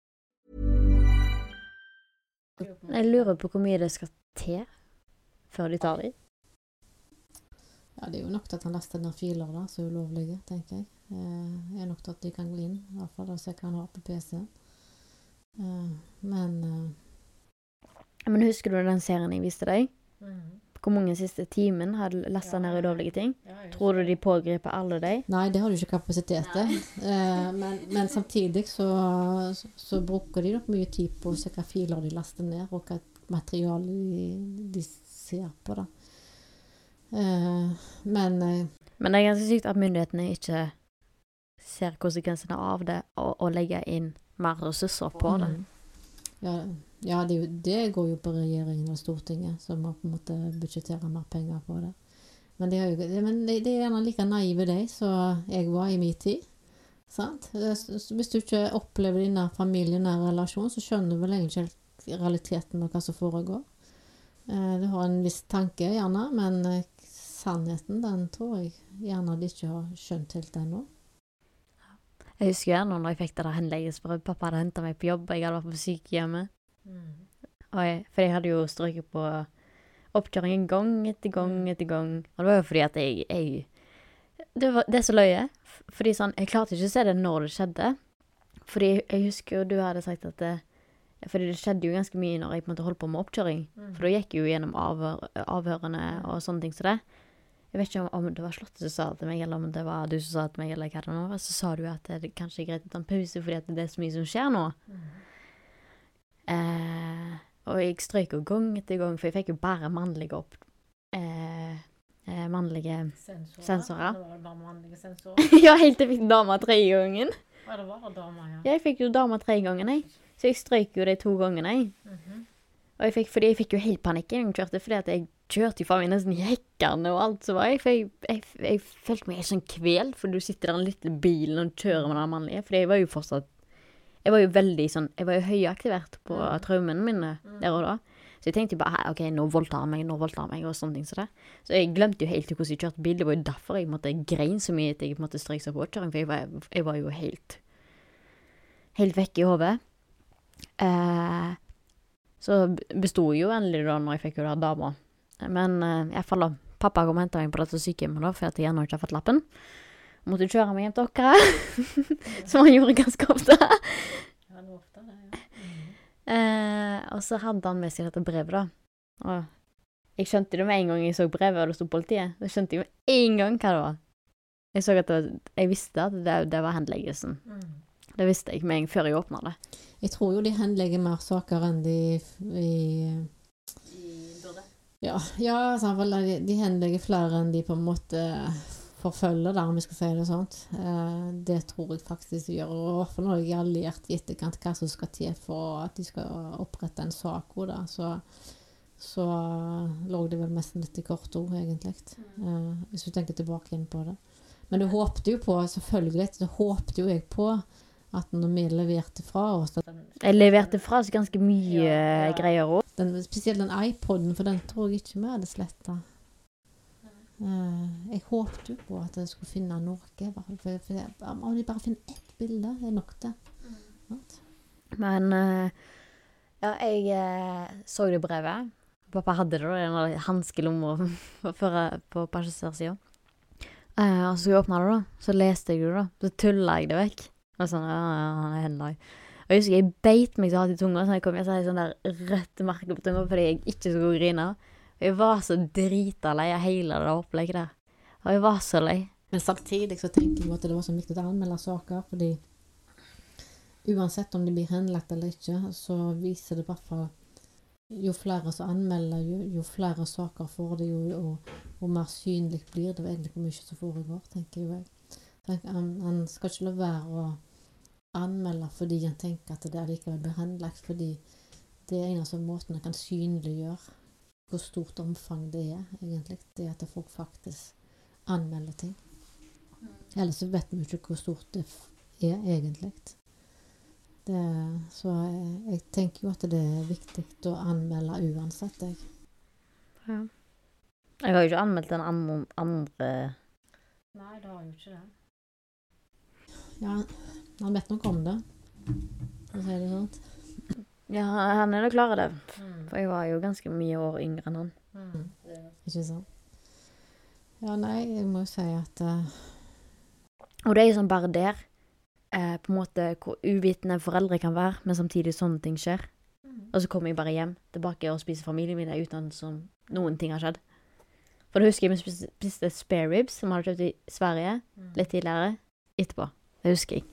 Jeg lurer på hvor mye det skal til før de tar dem. Ja, det er jo nok til at han laster ned filer da, som er ulovlige, tenker jeg. Eh, det er nok til at de kan gå inn, i hvert fall og se hva han har på PC-en. Eh, men eh, Men husker du den serien jeg viste deg? Hvor mange siste timen har lasta ned ulovlige ting? Tror du de pågriper alle de? Nei, det har du ikke kapasitet til. Eh, men, men samtidig så, så, så bruker de nok mye tid på å se hva filer de laster ned, og hva materiale de, de ser på, da. Eh, men eh, Men det er ganske sykt at myndighetene ikke ser konsekvensene av det, og, og legger inn mer ressurser på det. Mm. Ja, ja det, det går jo på regjeringen og Stortinget, som må på en måte budsjettere mer penger på det. Men de, jo, det- men de, er gjerne like naive, de, som jeg var i min tid. Sant? Hvis du ikke opplever din familienære familie, relasjon, så skjønner du vel egentlig ikke realiteten og hva som foregår. Eh, Du har en viss tanke, gjerne, men sannheten, den tror jeg gjerne de ikke har skjønt helt ennå. Jeg husker gjerne når jeg fikk det der henleggelsesbrevet. Pappa hadde henta meg på jobb, og jeg hadde vært på sykehjemmet. Og jeg, for jeg hadde jo strøket på oppkjøringen gang etter gang etter gang. Og det var jo fordi at jeg, jeg det, var, det er så løye. Fordi sånn, Jeg klarte ikke å se det når det skjedde. Fordi jeg husker jo du hadde sagt at det Fordi det skjedde jo ganske mye når jeg på en måte holdt på med oppkjøring. For da gikk jeg jo gjennom avhør, avhørene og sånne ting som det. Jeg vet ikke om, det var Slottet som sa det til meg, eller om det var du som sa det til meg, eller hva det nå var. Så sa du at det kanskje er greit å ta en pause fordi det er så mye som skjer nå. Eh, og jeg strøk jo gang etter gang, for jeg fikk jo bare mannlige opp... Eh, eh, mannlige sensorer. Det var bare mannlige sensorer. ja, helt til jeg fikk dama tredje gangen. Ja, det var damer, ja. Ja, jeg fikk jo dama tre ganger, jeg. Så jeg strøk jo de to gangene, jeg. Mhm. Og jeg fikk, fordi jeg fikk jo helt panikk jeg kjørte, fordi at jeg kjørte jo faen meg nesten i hekkene og alt som var. Jeg, for jeg, jeg, jeg følte meg helt sånn kvelt, for du sitter der i den lille bilen og kjører med den mannlige. For jeg var jo fortsatt Jeg var jo veldig sånn Jeg var jo høyaktivert på traumene mine der og da. Så jeg tenkte bare OK, nå voldtar han meg, nå voldtar han meg, og sånne ting som det. Så jeg glemte jo helt hvordan jeg kjørte bil. Det var jo derfor jeg måtte grein så mye at jeg måtte strøyke seg på kjøring, for jeg var, jeg var jo helt Helt vekk i hodet. Eh, så besto jo endelig da når jeg fikk jo den dama. Men uh, jeg faller pappa kom og henta meg på dette sykehjemmet da, fordi jeg ennå ikke har fått lappen. Måtte kjøre meg hjem til dere, som han gjorde ganske ofte. Uh, og så hadde han med seg dette brevet, da. Og jeg skjønte det med en gang jeg så brevet, og det sto politiet. Da skjønte jeg med en gang hva det var. Jeg så at det var, jeg visste at det, det var henleggelsen. Det visste jeg med en gang før jeg åpna det. Jeg tror jo de henlegger mer saker enn de i Ja, ja vel, de, de henlegger flere enn de på en måte forfølger, der, om vi skal si det sånn. Eh, det tror jeg faktisk de gjør. Og i hvert fall når jeg har lært i etterkant hva som skal til for at de skal opprette en sak. Da, så, så lå det vel nesten litt i korto, egentlig. Eh, hvis du tenker tilbake inn på det. Men du håpte jo på, selvfølgelig, så håpte jo jeg på at når vi leverte fra oss Jeg leverte fra oss ganske mye greier òg. Spesielt den iPoden, for den tror jeg ikke vi hadde sletta. jeg håpte jo på at jeg skulle finne noe. om de bare finner ett bilde, det er nok det. Sant? Men eh, ja, jeg eh, så det brevet. Pappa hadde det, da, i en hanskelomma på passasjersida. Eh, og så jeg åpne det, da. Så leste jeg det, da. Så tulla jeg det vekk. Og sånn, ja, ja, han er henlag. Og jeg husker jeg beit meg så hardt i tunga, så jeg kom jeg så hadde jeg sånn der rødt merke på tunga fordi jeg ikke skulle grine. Og jeg var så drita lei av hele det opplegget der. Og jeg var så lei. Men samtidig så tenker jeg at det var så viktig å anmelde saker, fordi uansett om de blir henlagt eller ikke, så viser det i hvert fall Jo flere som anmelder, jo, jo flere saker får det, jo, og, og mer synlig blir det egentlig hvor mye som foregår, tenker jeg. Han, han skal ikke la være å anmelde fordi han tenker at det allikevel blir henlagt, fordi det er en av måtene kan synliggjøre hvor stort omfang det er, egentlig. Det at folk faktisk anmelder ting. Ellers så vet vi ikke hvor stort det er, egentlig. Det, så jeg, jeg, tenker jo at det er viktig å anmelde uansett, jeg. Ja. Jeg har jo ikke anmeldt den andre, andre Nei, det har jo ikke det. Ja, han vet nok om det, for å si det sånn. Ja, han er nok klar over det. For jeg var jo ganske mye år yngre enn han. Mm. Ikke sant? Ja, nei, jeg må jo si at uh, Og det er jo sånn bare der eh, på en måte hvor uvitende foreldre kan være, men samtidig sånne ting skjer. Og så kommer jeg bare hjem tilbake og spiser familiemiddag uten som noen ting har skjedd. For da husker jeg vi spiste, spiste spare ribs, som vi hadde kjøpt i Sverige litt tidligere, etterpå. Det husker jeg.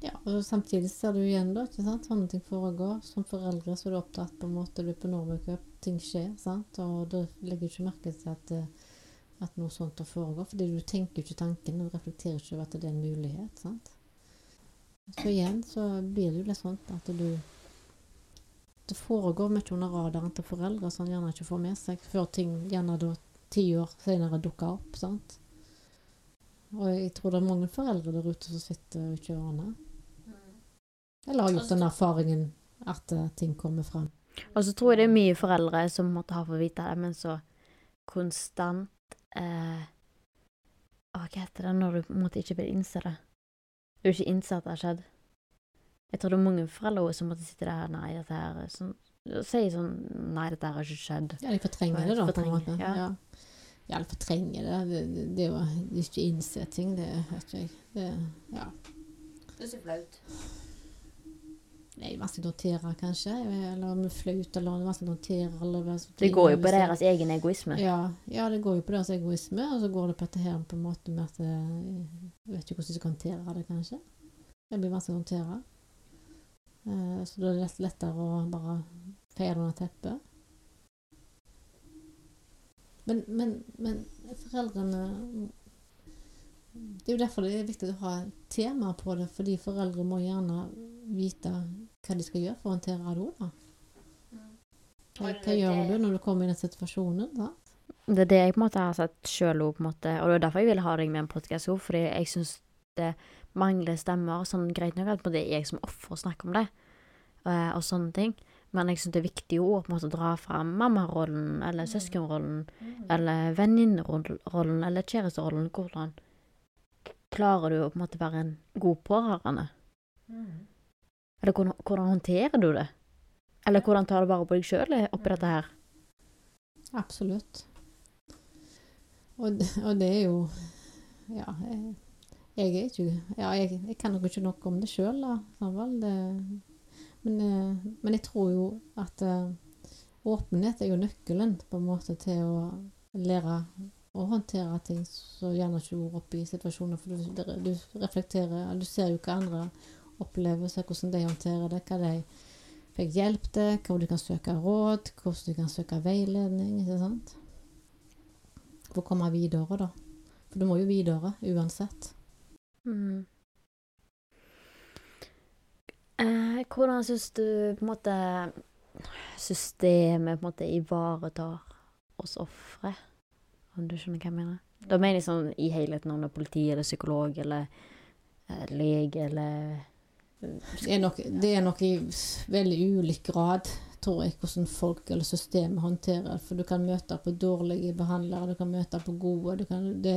Ja, og samtidig ser du igjen da, ikke sant? Sånne ting foregår. Som foreldre så er du opptatt på en måte, du er på Norway-cup, ting skjer, sant? Og du legger ikke merke til at, eh, at noe sånt foregår, fordi du tenker ikke tanken, du reflekterer ikke over at det er en mulighet, sant? Så igjen så blir det jo litt sånn at du Det foregår mye under radaren til foreldre som gjerne ikke får med seg, før ting gjerne da ti år senere dukker opp, sant? Og jeg tror det er mange foreldre der ute som sitter og ikke aner. Eller har gjort den erfaringen at uh, ting kommer frem. Og så tror jeg det er mye foreldre som måtte ha fått vite det, men så konstant eh, Hva heter det når du på en måte ikke vil innse det? Du vil ikke innse at det har skjedd. Jeg tror det er mange foreldre som måtte sitte der Nei, dette her er sånn Si sånn Nei, dette har ikke skjedd. Ja, de fortrenger det, da, på en måte. Ja. Ja. Ja, eller fortrenge det. Det, det, det jo ikke innse ting, det vet ikke jeg. Det, ja. Det er så flaut. Nei, vanskelig å notere, kanskje. Eller om det er flaut, eller vanskelig å notere. Eller Det går jo på deres egen egoisme. Ja, ja, det går jo på deres egoisme, og så går det på dette her på en måte med at eh, Jeg vet ikke hvordan du skal håndtere det, kanskje. Det blir vanskelig å håndtere. Eh, så da er det lettere å bare feie det under teppet. Men, men, men foreldrene Det er jo derfor det er viktig å ha tema på det, fordi foreldre må gjerne vite hva de skal gjøre for å håndtere det òg. Hva, hva gjør du når du kommer i den situasjonen? da? Det er det jeg på en måte har sett sjøl òg, på en måte. Og det er derfor jeg ville ha deg med en podkast òg, fordi jeg syns det mangler stemmer. Sånn greit nok at det er jeg som offer snakker om det, eh, og sånne ting. Men jeg syns det er viktig å på en måte dra fram mammarollen, eller søskenrollen, eller venninnerollen, eller kjæresterollen. Hvordan klarer du å på en måte være en god pårørende? Eller hvordan, hvordan håndterer du det? Eller hvordan tar du vare på deg sjøl oppi dette her? Absolutt. Og, og det er jo Ja, jeg, jeg er ikke Ja, jeg, jeg kan nok ikke noe om det sjøl, da. det, men, eh, men jeg tror jo at eh, åpenhet er jo nøkkelen på en måte til å lære å håndtere ting som gjerne ikke er oppe i situasjoner. For du, du- du reflekterer, du ser jo hva andre opplever, ser hvordan de håndterer det, hva de fikk hjelp til, hvor du kan søke råd, hvordan du kan søke veiledning. ikke sant? For å komme videre, da. For du må jo videre uansett. Mm. Eh, hvordan syns du på en måte systemet på en måte ivaretar oss ofre? Om du skjønner hva jeg mener? Da mener jeg sånn i helheten om det er politi eller psykolog eller eh, lege eller Det er nok, det er nok i veldig ulik grad, tror jeg, hvordan folk eller systemet håndterer. For du kan møte på dårlige behandlere, du kan møte på gode. Du kan, det,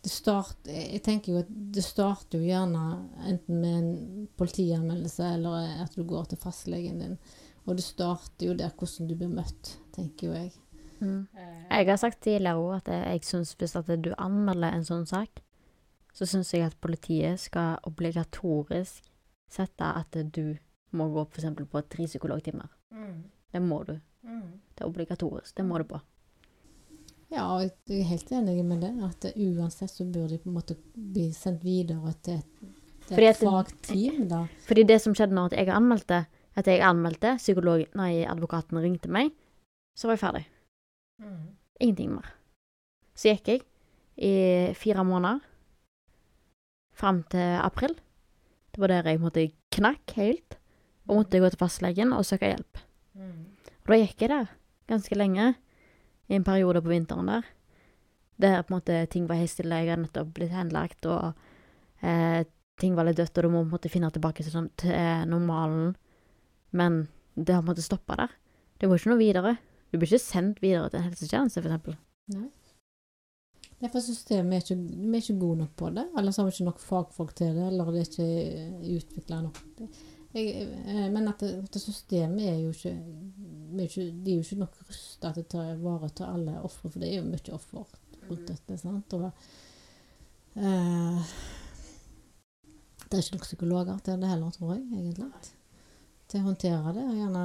det start, jeg tenker jo at det starter jo gjerne enten med en politianmeldelse eller at du går til fastlegen din. Og det starter jo der hvordan du blir møtt, tenker jo jeg. Mm. Jeg har sagt tidligere òg at jeg syns hvis at du anmelder en sånn sak, så syns jeg at politiet skal obligatorisk sette at du må gå f.eks. på tre psykologtimer. Det må du. Det er obligatorisk. Det må du på. Ja, og jeg er helt enig med det. At uansett så burde de på en måte bli sendt videre til et, til et at- fagteam, da. Fordi det som skjedde når jeg anmeldte, at jeg anmeldte, psykolog, nei, advokaten ringte meg, så var jeg ferdig. Ingenting mer. Så gikk jeg i fire måneder, fram til april. Det var der jeg måtte knakk helt, og måtte gå til fastlegen og søke hjelp. Og da gikk jeg der ganske lenge, i en periode på vinteren der, der på en måte ting var helt stille, jeg hadde nettopp blitt henlagt, og eh, ting var litt dødt, og du må på en måte finne tilbake til, sånn, til normalen. Men det har på en måte stoppa der. Det går ikke noe videre. Du blir ikke sendt videre til en helsetjeneste, for eksempel. Nei. Derfor systemet er ikke, vi er ikke gode nok på det. Eller så har vi ikke nok fagfolk til det, eller det er ikke utvikla nok. Jeg, eh, men at det, at systemet er jo ikke, er ikke De er jo ikke nok rusta til å ta vare til alle ofre, for det er jo mye offer rundt dette. sant? Og, uh, det er ikke nok psykologer til det heller, tror jeg, egentlig. Til å håndtere det. Gjerne,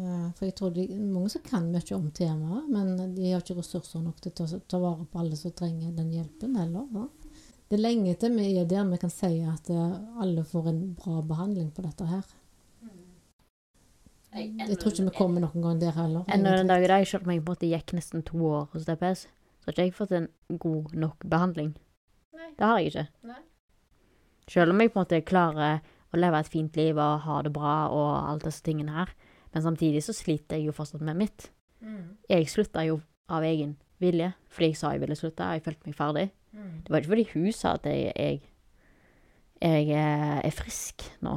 eh, for jeg tror det er mange som kan mye om temaet, men de har ikke ressurser nok til å ta, vare på alle som trenger den hjelpen heller. sant? Det er lenge til vi er der vi kan si at eh, alle får en bra behandling på dette her. Jeg tror ikke vi kommer noen gang der heller. Ennå den dag i dag, selv om jeg på en måte gikk nesten to år hos DPS, så har ikke jeg fått en god nok behandling. Det har jeg ikke. Nei. Selv om jeg på en måte klarer å leve et fint liv og ha det bra og alt disse tingene her, men samtidig så sliter jeg jo fortsatt med mitt. Jeg slutta jo av egen vilje, fordi jeg sa jeg ville slutte, og jeg følte meg ferdig. Det var ikke fordi hun sa at jeg, jeg, jeg eh, er frisk nå.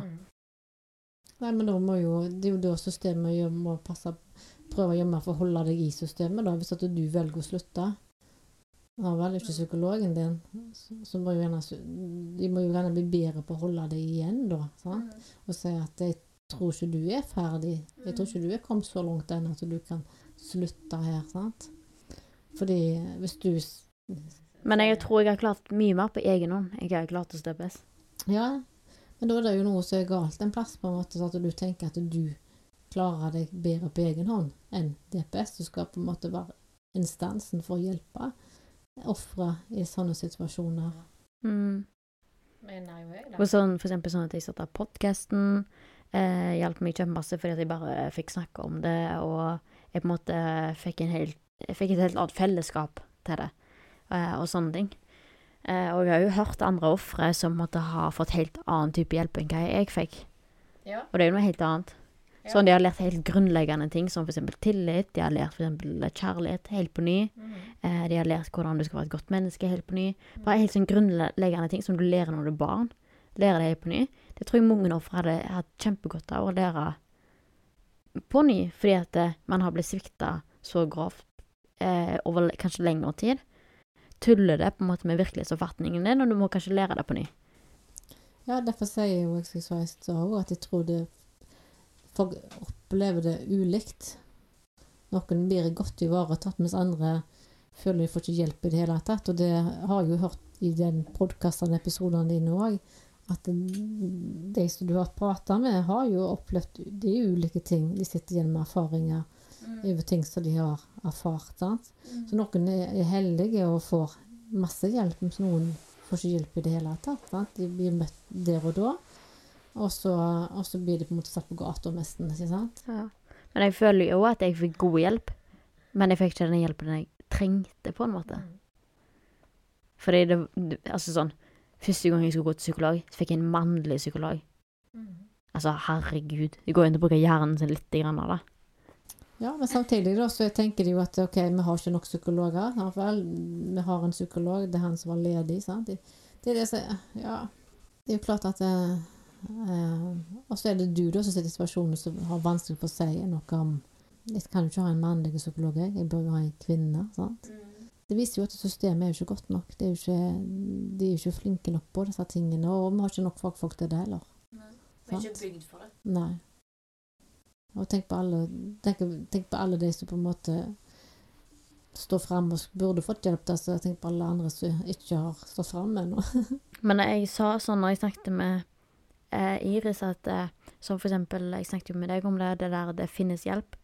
Nei, men da må jo, det er jo da systemet må passe, prøve å gjemme for å holde deg i systemet. da, Hvis at du velger å slutte, har vel ikke psykologen din, så, må gjerne, de må jo gjerne bli bedre på å holde deg igjen, da. sant? Og si at jeg tror ikke du er ferdig. Jeg tror ikke du er kommet så langt ennå at du kan slutte her. sant? Fordi hvis du Men jeg tror jeg har klart mye mer på egen hånd jeg har klart å steppes. Ja, men da er det jo noe som er galt en plass, på en måte, så at du tenker at du klarer deg bedre på egen hånd enn DPS. Du skal på en måte være instansen for å hjelpe ofre i sånne situasjoner. Mm. Mener jo jeg, Og sånn, for eksempel sånn at jeg satte podkasten. Eh, hjalp meg kjempemasse fordi at jeg bare fikk snakke om det, og jeg på en måte fikk, en helt, jeg fikk et helt annet fellesskap til det, eh, og sånne ting. Eh, og jeg har jo hørt andre ofre som måtte ha fått helt annen type hjelp enn hva jeg fikk. Ja. Og det er jo noe helt annet. Ja. Sånn de har lært helt grunnleggende ting, som eksempel tillit, de har lært for kjærlighet helt på ny. Eh, de har lært hvordan du skal være et godt menneske helt på ny. Bare helt sånn grunnleggende ting som du lærer når du er barn. Lærer det helt på ny. Det tror jeg mange ofre hadde hatt kjempegodt av å lære på ny, fordi at eh, man har blitt svikta så grovt eh, over kanskje lengre tid. Tuller det på en måte med virkelighetsoppfatningen din, og du må kanskje lære det på ny. Ja, derfor sier jeg jo også, at jeg tror det Folk opplever det ulikt. Noen blir godt ivaretatt, mens andre føler de får ikke hjelp i det hele tatt. Og det har jeg jo hørt i den podkastene episodene dine òg. At de som du har prata med, har jo opplevd de ulike ting. De sitter igjen med erfaringer mm. over ting som de har erfart. Sant? Mm. Så noen er heldige og får masse hjelp, mens noen får ikke hjelp i det hele tatt. Sant? De blir møtt der og da. Og så, og så blir de på en måte satt på gata nesten. ikke sant? Ja. Men jeg føler jo at jeg fikk god hjelp. Men jeg fikk ikke den hjelpen jeg trengte, på en måte. Fordi det Altså sånn Første gang jeg skulle gå til psykolog, så fikk jeg en mannlig psykolog. Mm. Altså, herregud. Det går inn an å bruke hjernen sin litt, grann, det. Ja, men samtidig da, så tenker de jo at ok, vi har ikke nok psykologer. I hvert vi har en psykolog, det er han som var ledig. sant? Det, det er det som Ja. Det er jo klart at eh, eh, Og så er det du da som sitter i situasjonen som har vanskelig for å si noe om Jeg kan jo ikke ha en mannlig psykolog, jeg. Jeg bør ha en kvinne. sant? Mm. Det viser jo at systemet er jo ikke godt nok. Er ikke, de er jo ikke flinke nok på disse tingene. Og vi har ikke nok fagfolk til det heller. Nei. Vi er ikke bygd for det. Nei. Og tenk på alle, tenk, tenk på alle de som på en måte står fram og burde fått hjelp. Da, så tenk på alle andre som ikke har stått fram ennå. Men jeg sa sånn når jeg snakket med eh, Iris, at eh, som for eksempel Jeg snakket jo med deg om det, det der det finnes hjelp.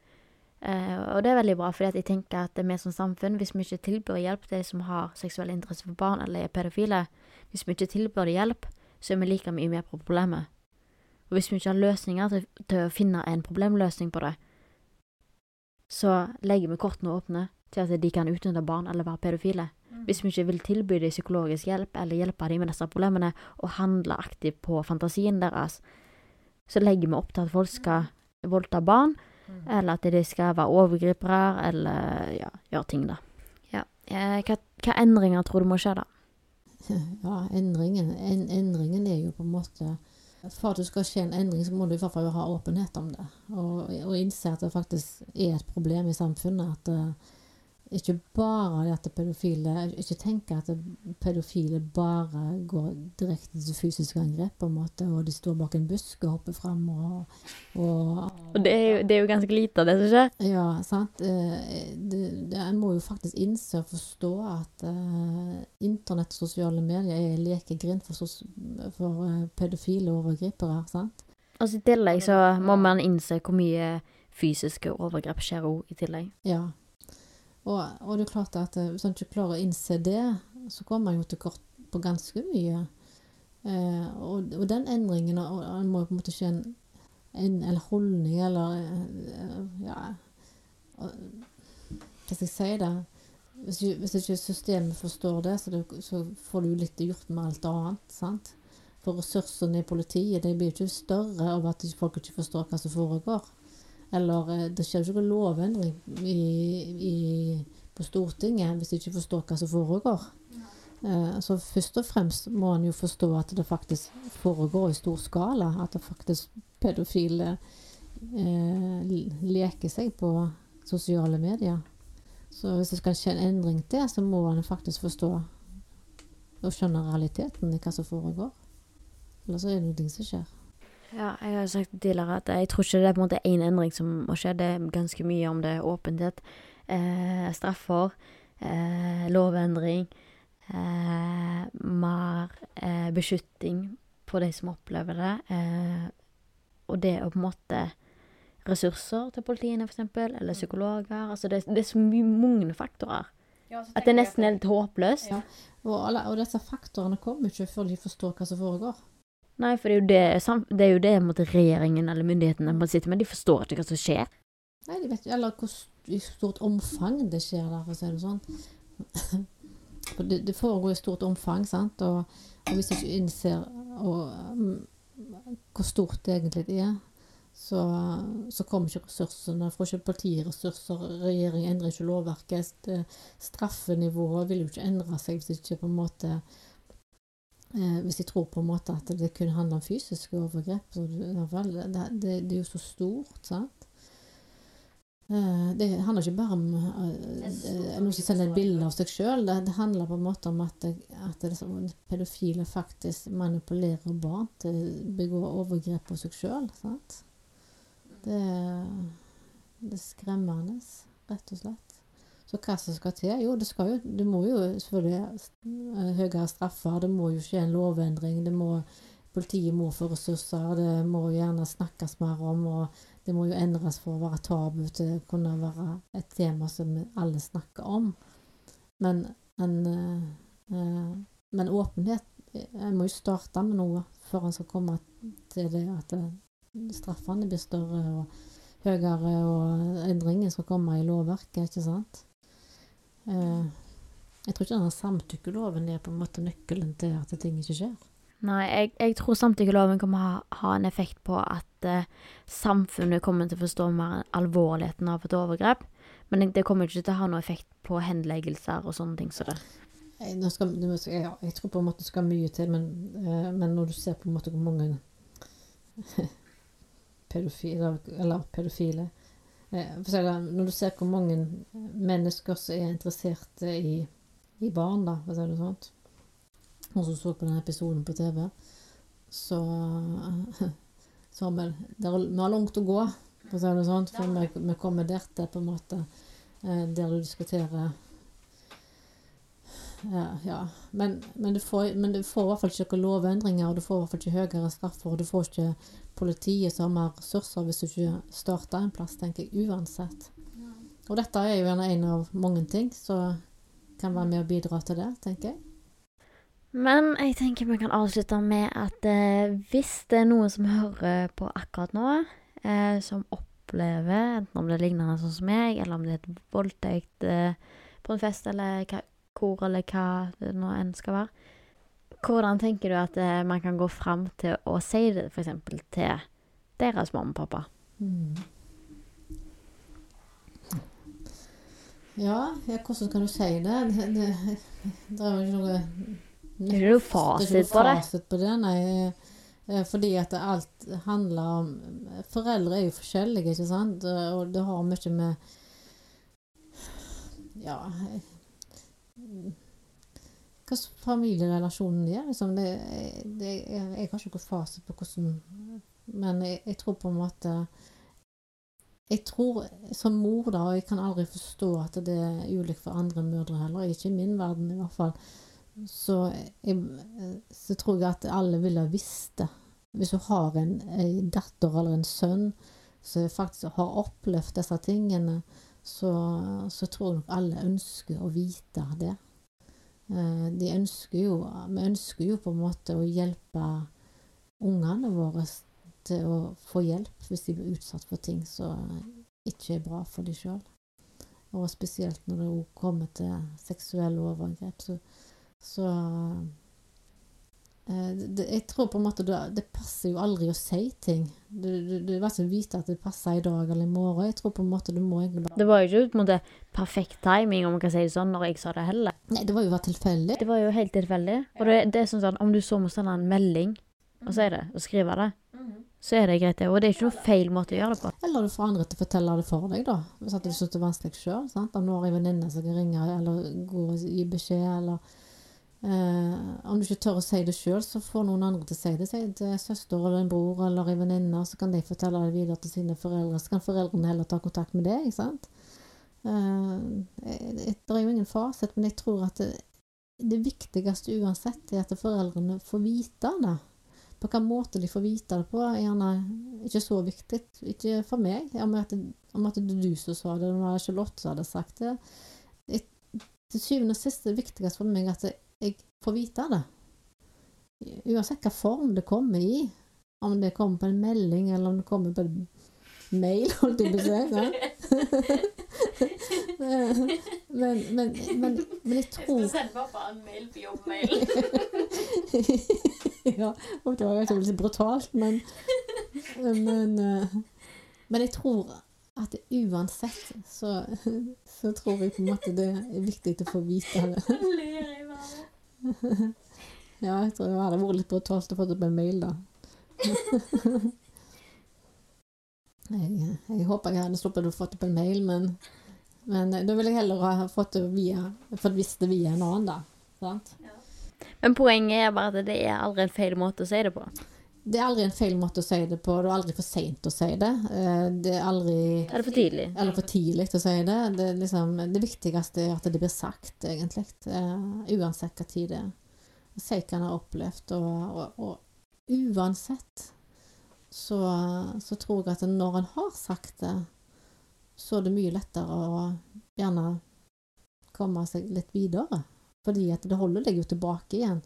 Eh, og det er veldig bra, fordi jeg tenker at vi som samfunn, hvis vi ikke tilbyr hjelp til de som har seksuell interesse for barn eller er pedofile, hvis vi ikke tilbyr hjelp, så er vi like mye med på problemet. Og hvis vi ikke har løsninger til, til, å finne en problemløsning på det, så legger vi kortene åpne til at de kan utnytte barn eller være pedofile. Hvis vi ikke vil tilby dem psykologisk hjelp eller hjelpe dem med disse problemene, og handle aktivt på fantasien deres, så legger vi opp til at folk skal voldta barn, mm. eller at de skal være overgripere, eller ja, gjøre ting, da. Ja. Eh, hva, hva endringer tror du må skje, da? Ja, endringen, en, endringen er jo på en måte for at det skal skje en endring, så må du i hvert fall ha åpenhet om det. Og, og innse at det faktisk er et problem i samfunnet. At uh, ikke bare det at pedofile Ikke tenke at pedofile bare går direkte til fysiske angrep, på en måte, og de står bak en busk og hopper fram og Og, og det, er jo, det, er jo, ganske lite av det som skjer. Ja, sant. Eh, en må jo faktisk innse og forstå at uh, internett og sosiale medier er lekegrind for, for uh, pedofile overgripere. sant? Og i tillegg så må man innse hvor mye fysiske overgrep skjer òg i tillegg. Ja, og, og, det er klart at eh, hvis han ikke klarer å innse det, så kommer man jo til kort på ganske mye. Eh, og, og, den endringen og, og må på en måte skje en, en eller holdning eller eh, Ja Hva skal jeg si det? Hvis, hvis ikke systemet forstår det, så, det, så får du litt gjort med alt annet. sant? For ressursene i politiet de blir ikke større av at folk ikke forstår hva som foregår. Eller eh, det skjer jo ikke noen lovendring i, i, på Stortinget hvis de ikke forstår hva som foregår. Eh, så først og fremst må en jo forstå at det faktisk foregår i stor skala. At det faktisk pedofile eh, leker seg på sosiale medier. Så hvis det skal skje en endring til, så må en faktisk forstå og skjønne realiteten i hva som foregår. Eller så er det noe som skjer. Ja, jeg har sagt tidligere at jeg tror ikke det er på en måte én endring som må skje. Det er ganske mye om det er åpenhet, eh, straffer, eh, lovendring, eh, mer eh, beskytting på de som opplever det. Eh, og det å på en måte Ressurser til politiene, f.eks., eller psykologer. Altså det, det er så mye mange faktorer. Ja, at det nesten er litt håpløst. Ja. Og, alle, og disse faktorene kommer ikke før de forstår hva som foregår. Nei, for det er jo det, det, er jo det måtte, regjeringen eller myndighetene må sitte med. De forstår ikke hva som skjer. Nei, de vet ikke eller i stort omfang det skjer der, for å si det sånn. For det, det foregår i stort omfang, sant. Og, og hvis du ikke innser og, um, hvor stort det egentlig er, så, så kommer ikke ressursene. Får ikke politiet regjeringen endrer ikke lovverket. Straffenivået vil jo ikke endre seg hvis ikke på en måte Eh, hvis jeg tror på en måte at det kun handler om fysiske overgrep. Så det, det, det, det er jo så stort, sant. Eh, det handler ikke bare om eh, noen som sender et bilde av seg sjøl. Det, det, handler på en måte om at, at pedofile faktisk manipulerer barn til å begå overgrep på seg sjøl. Det, det er skremmende, rett og slett. Så hva som skal til? Jo, det skal jo Det må jo selvfølgelig eh, høyere straffer, det må jo skje en lovendring, det må Politiet må få ressurser, det må jo gjerne snakkes mer om, og det må jo endres for å være tabu til å kunne være et tema som alle snakker om. Men, en, eh, eh, men åpenhet En må jo starte med noe før en skal komme til det at eh, straffene blir større og høyere, og endringen skal komme i lovverket, ikke sant. Eh, jeg tror ikke denne samtykkeloven er på en måte nøkkelen til at ting ikke skjer. Nei, jeg, jeg tror samtykkeloven kommer ha, ha en effekt på at eh, samfunnet kommer til å forstå mer alvorligheten av et overgrep. Men det, kommer ikke til å ha noen effekt på henleggelser og sånne ting som det. Jeg, skal, ja, jeg tror på en måte det skal mye til, men, eh, men når du ser på en måte hvor mange pedofile, eller pedofile Når du ser hvor mange mennesker som er interessert i, i barn, da, for å si det sånn, og som så på den episoden på TV, så, så har vi, vi har langt å gå, for å si det sånn, før vi, vi kommer der til på en måte eh, der du diskuterer ja, ja. Men, men, du får, men du får i hvert fall ikke noen lovendringer, og du får i hvert fall ikke høyere straffer, og du får ikke politiet som har ressurser hvis du ikke starter en plass, tenker jeg, uansett. Og dette er jo gjerne en av mange ting som kan være med å bidra til det, tenker jeg. Men jeg tenker vi kan avslutte med at eh, hvis det er noen som hører på akkurat nå, eh, som opplever, enten om det er lignende sånn som meg, eller om det er et voldtekt eh, på en fest, eller hva, hvor, eller hva det nå enn skal være, hvordan tenker du at eh, man kan gå fram til å si det f.eks. til deres mamma og pappa? Mm. Ja, ja, hvordan kan du si det? Det, det, det er jo ikke noe Det er ikke noe fasit på det. fasit på det, nei. Eh, Fordi at alt handler om Foreldre er jo forskjellige, ikke sant? Og det har mye med Ja Hva slags familierelasjonen er. Liksom. Det, det, jeg, jeg har ikke noen fasit på hvordan Men jeg, jeg tror på en måte jeg tror som mor, da, og jeg kan aldri forstå at det er ulikt for andre mødre heller, ikke i min verden i hvert fall, så, jeg, så tror jeg at alle ville ha visst det. Hvis du har en, en datter eller en sønn som faktisk har opplevd disse tingene, så, så tror jeg alle ønsker å vite det. Eh, De ønsker jo, vi ønsker jo på en måte å hjelpe ungene våre til å få hjelp hvis de blir utsatt for ting som ikke er bra for dem sjøl. Og spesielt når det kommer til seksuelle overgrep, så, så eh, det, Jeg tror på en måte det, det passer jo aldri å si ting. Du, du, du vet ikke vite at det passer i dag eller i morgen. Jeg tror på en måte du må egentlig bare Det var jo ikke på en måte perfekt timing, om man kan si det sånn, når jeg sa det heller. Nei, det var jo bare tilfeldig. Det var jo helt tilfeldig. Og det, det er sånn at om du så må sende en melding og si det, og skrive det, så er det greit, det. Og det er ikke noe feil måte å gjøre det på. Eller du får andre til å fortelle det for deg, da. Hvis at du syns det er vanskelig sjøl. Om du har en venninne som kan ringe eller gå og gi beskjed, eller eh, Om du ikke tør å si det sjøl, så får noen andre til å si det. Si det til søster eller en bror eller en venninne, så kan de fortelle det videre til sine foreldre. Så kan foreldrene heller ta kontakt med deg, ikke sant. Eh, det er jo ingen fasit, men jeg tror at det, det viktigste uansett er at foreldrene får vite det. På hvilken måte de får vite det på, er gjerne ikke så viktig. Ikke for meg. Om at, om at det er du som sa det, eller Charlotte som hadde sagt det. Jeg, til syvende og sist er det viktigste for meg at jeg får vite det. Uansett hvilken form det kommer i. Om det kommer på en melding, eller om det kommer på en mail, holdt jeg på å si. men, men, men, men jeg tror sende pappa en mail på jobbmail. ja, og det var jo litt brutalt, men men, eh, men jeg tror at uansett så, så tror jeg på en måte det er viktig å få vite det. Ler jeg bare. Ja, jeg tror det hadde vært litt brutalt å få det på en mail, da. Jeg, jeg håper jeg hadde sluppet å få det på en mail, men, men da ville jeg heller ha fått det via fått visst det via en annen, da. Sant? Men poenget er bare at det er aldri en feil måte å si det på. det er aldri en feil måte å si det på. Det er aldri for seint å si det. Eh, Det er aldri Er det for tidlig? Eller for tidlig å si det. Det, liksom, det viktigste er at det blir sagt, egentlig. Eh, uansett hva tid det er. Si hva en har opplevd. Og, og, og uansett så, så tror jeg at når en har sagt det, så er det mye lettere å gjerne komme seg litt videre. Fordi at det holder deg jo tilbake igjen.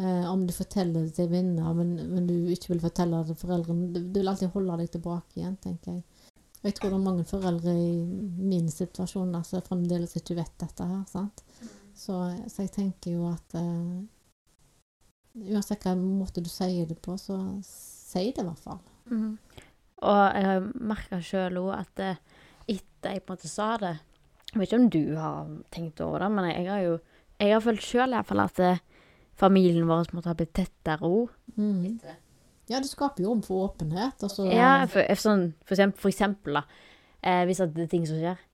Eh, om du forteller det til venner, men, men du ikke vil fortelle det til foreldrene. Du, vil alltid holde deg tilbake igjen, tenker jeg. Og jeg tror det er mange foreldre i min situasjon som altså, fremdeles ikke vet dette her. sant? Så, så jeg tenker jo at eh, uansett hvilken måte du sier det på, så si det i hvert fall. Mm. Og jeg har merka sjøl òg at eh, etter jeg på en måte sa det Jeg vet ikke om du har tenkt over det, men jeg har jo Jeg har følt sjøl iallfall at eh, familien vår måtte ha blitt tettere òg. Mm. Ja, det skaper jo rom for åpenhet. Altså, Ja, for, for, sånn, for, eksempel, for eksempel, da. Eh, hvis det er ting som skjer.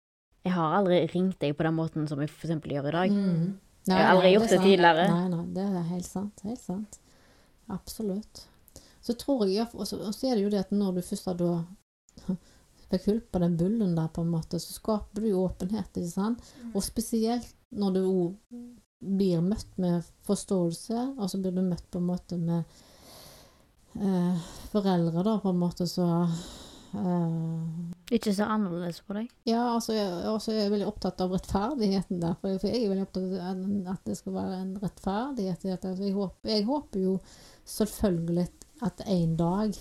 Jeg har aldri ringt deg på den måten som jeg for eksempel gjør i dag. Mm. Jeg har aldri nei, gjort det, det tidligere. Nei, nei, det er helt sant. Helt sant. Absolutt. Så tror jeg, og så er det jo det at når du først har da på den bullen der, på en måte, så skaper du jo åpenhet, ikke sant? Og spesielt når du òg blir møtt med forståelse, og så blir du møtt på en måte med eh, foreldre, da, på en måte, så eh, Ikke så annerledes på deg. ja, altså, jeg, altså, jeg er veldig opptatt av rettferdigheten der. For jeg, for jeg er veldig opptatt av at det skal være en rettferdighet. Altså, jeg, håper, jeg håper jo selvfølgelig at en dag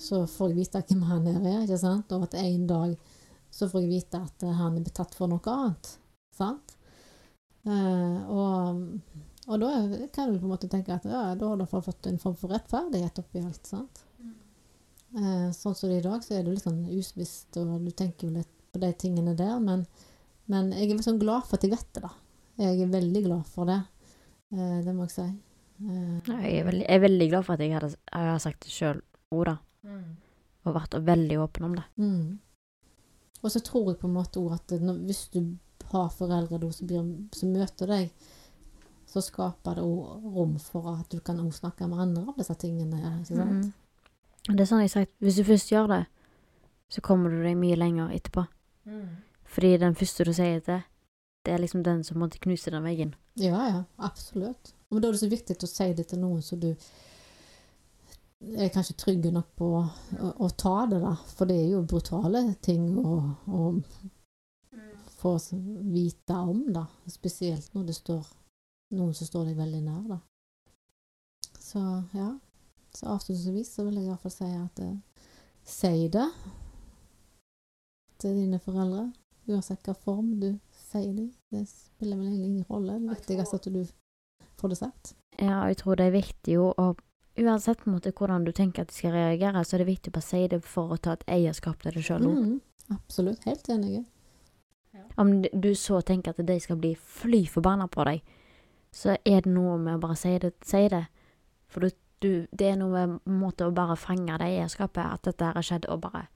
så får jeg vite hvem han er, ikke sant? Og at en dag så får jeg vite at han er betatt for noe annet. Sant? Eh, og, og da kan du på en måte tenke at ja, da har du fått en form for rettferdighet oppi alt. sant? Eh, sånn som det er i dag, så er det litt sånn usvisst, og du tenker jo litt på de tingene der, men, men jeg er liksom glad for at jeg vet det, da. Jeg er veldig glad for det. Eh, det må jeg si. Eh, Jeg er veldig, jeg er veldig glad for at jeg, hadde, jeg har sagt det sjøl òg, da. Og vært veldig åpen om det. Mm. Og så tror jeg på en måte òg at når, hvis du har foreldre da som, blir, som møter deg, så skaper det òg rom for at du kan snakke med andre om disse tingene. ikke sant? Mm. Det er sånn jeg har sagt, hvis du først gjør det, så kommer du deg mye lenger etterpå. Fordi den første du sier til, det er liksom den som måtte knuse den veggen. Ja, ja, absolutt. Men da er det så viktig å si det til noen som du er kanskje trygge nok på å, å ta det, da. For det er jo brutale ting å, å få vite om, da. Spesielt når det står noen som står deg veldig nær, da. Så ja. Så avslutningsvis så vil jeg i hvert fall si at eh, si det til dine foreldre. Uansett hva form du sier det. Det spiller vel egentlig ingen rolle. Det viktigste er at du får det sagt. Ja, jeg tror det er viktig jo å Uansett på en måte hvordan du tenker at de skal reagere, så er det viktig å bare si det for å ta et eierskap til det sjøl òg. Mm, absolutt. Helt enig. Om du så tenker at de skal bli fly forbanna på deg, så er det noe med å bare si det. Si det. For du, du, det er noe med måte å bare fange det eierskapet, at dette her har skjedd, og bare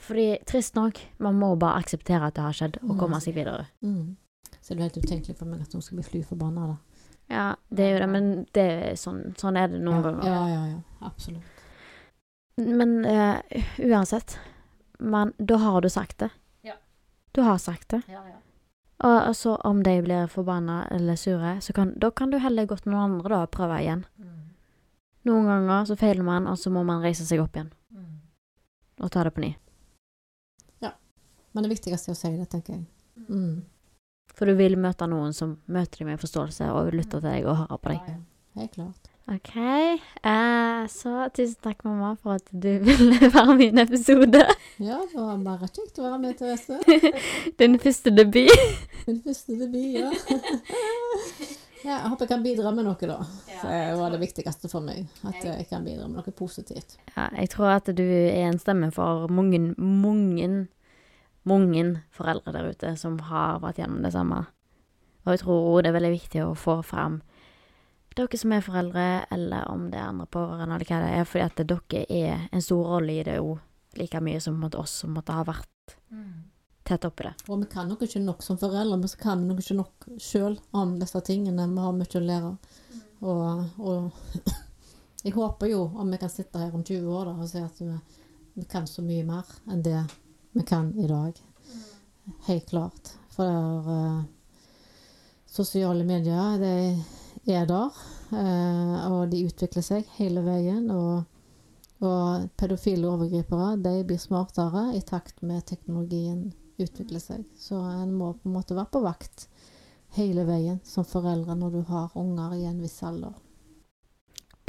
Fordi, trist nok, man må bare akseptere at det har skjedd, og komme seg videre. Mm. Så det er helt utenkelig for meg at hun skal bli fly forbanna, da. Ja, det er jo det, men det er sånn, sånn er det noen ganger. Ja, ja, ja. Absolutt. Men uh, uansett, men da har du sagt det. Ja. Du har sagt det. Ja, ja. Og så så om de blir forbanna eller sure, så kan, da kan du heller gå til noen andre da og prøve igjen. Noen ganger så feiler man, og så må man reise seg opp igjen. Og ta det på ny. Ja. Men det viktigste er å si det, tenker jeg. Mm. For du vil møte noen som møter deg med forståelse og lytter til deg og hører på deg. Ja, Helt klart. OK. Eh, så tusen takk, mamma, for at du ville være med i en episode. Ja, det var bare kjekt å være med, Therese. Din første debut. Min første debut, ja. ja. Jeg håper jeg kan bidra med noe, da. Det var det viktigste for meg. At jeg kan bidra med noe positivt. Ja, jeg tror at du er en stemme for mange, mange, mange foreldre der ute som har vært gjennom det samme. Og jeg tror det er veldig viktig å få fram dere som er foreldre, eller om det er andre pårørende, eller hva det er, fordi at dere er en stor rolle i det òg, like mye som oss som måtte ha vært tett oppi det. Og vi kan nok ikke nok som foreldre, men så kan vi nok ikke nok sjøl om disse tingene. Vi har mye å lære. Og, og Jeg håper jo om vi kan sitte her om 20 år da, og si at vi, vi kan så mye mer enn det vi kan i dag. Helt klart. For uh, sosiale medier, de er der. Uh, og de utvikler seg hele veien. Og, og pedofile overgripere de blir smartere i takt med teknologien utvikler seg. Så en må på en måte være på vakt hele veien som foreldre når du har unger i en viss alder.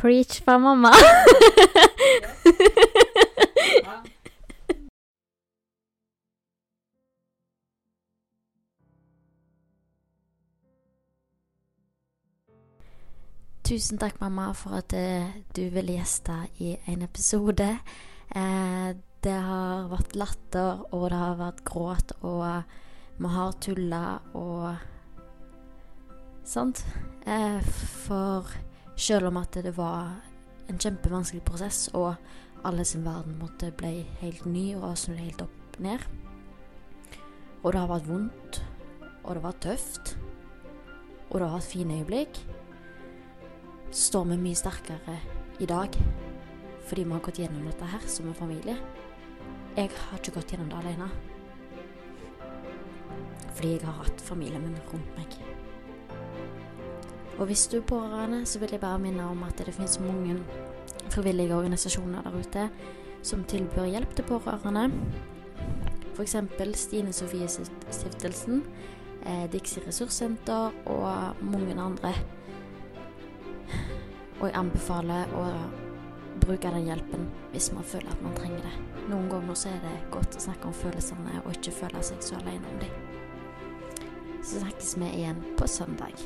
Preach fra mamma. Tusen takk, mamma, for at eh, du ville gjeste i en episode. Eh, det har vært latter, og det har vært gråt, og vi har tulla og Sant? Eh, for selv om at det var en kjempevanskelig prosess, og alle sin verden måtte bli helt ny og snu helt opp ned Og det har vært vondt, og det var tøft, og det har vært fine øyeblikk står vi mye sterkere i dag fordi vi har gått gjennom dette her som en familie. Jeg har ikke gått gjennom det alene. Fordi jeg har hatt familien min rundt meg. Og hvis du er pårørende, så vil jeg bare minne om at det finnes mange frivillige organisasjoner der ute som tilbyr hjelp til pårørende. F.eks. Stine Sofie Stiftelsen, eh, Dixie ressurssenter og mange andre. Og jeg anbefaler å bruke den hjelpen hvis man føler at man trenger det. Noen ganger så er det godt å snakke om følelsene og ikke føle seg så alene om dem. Så snakkes vi igjen på søndag.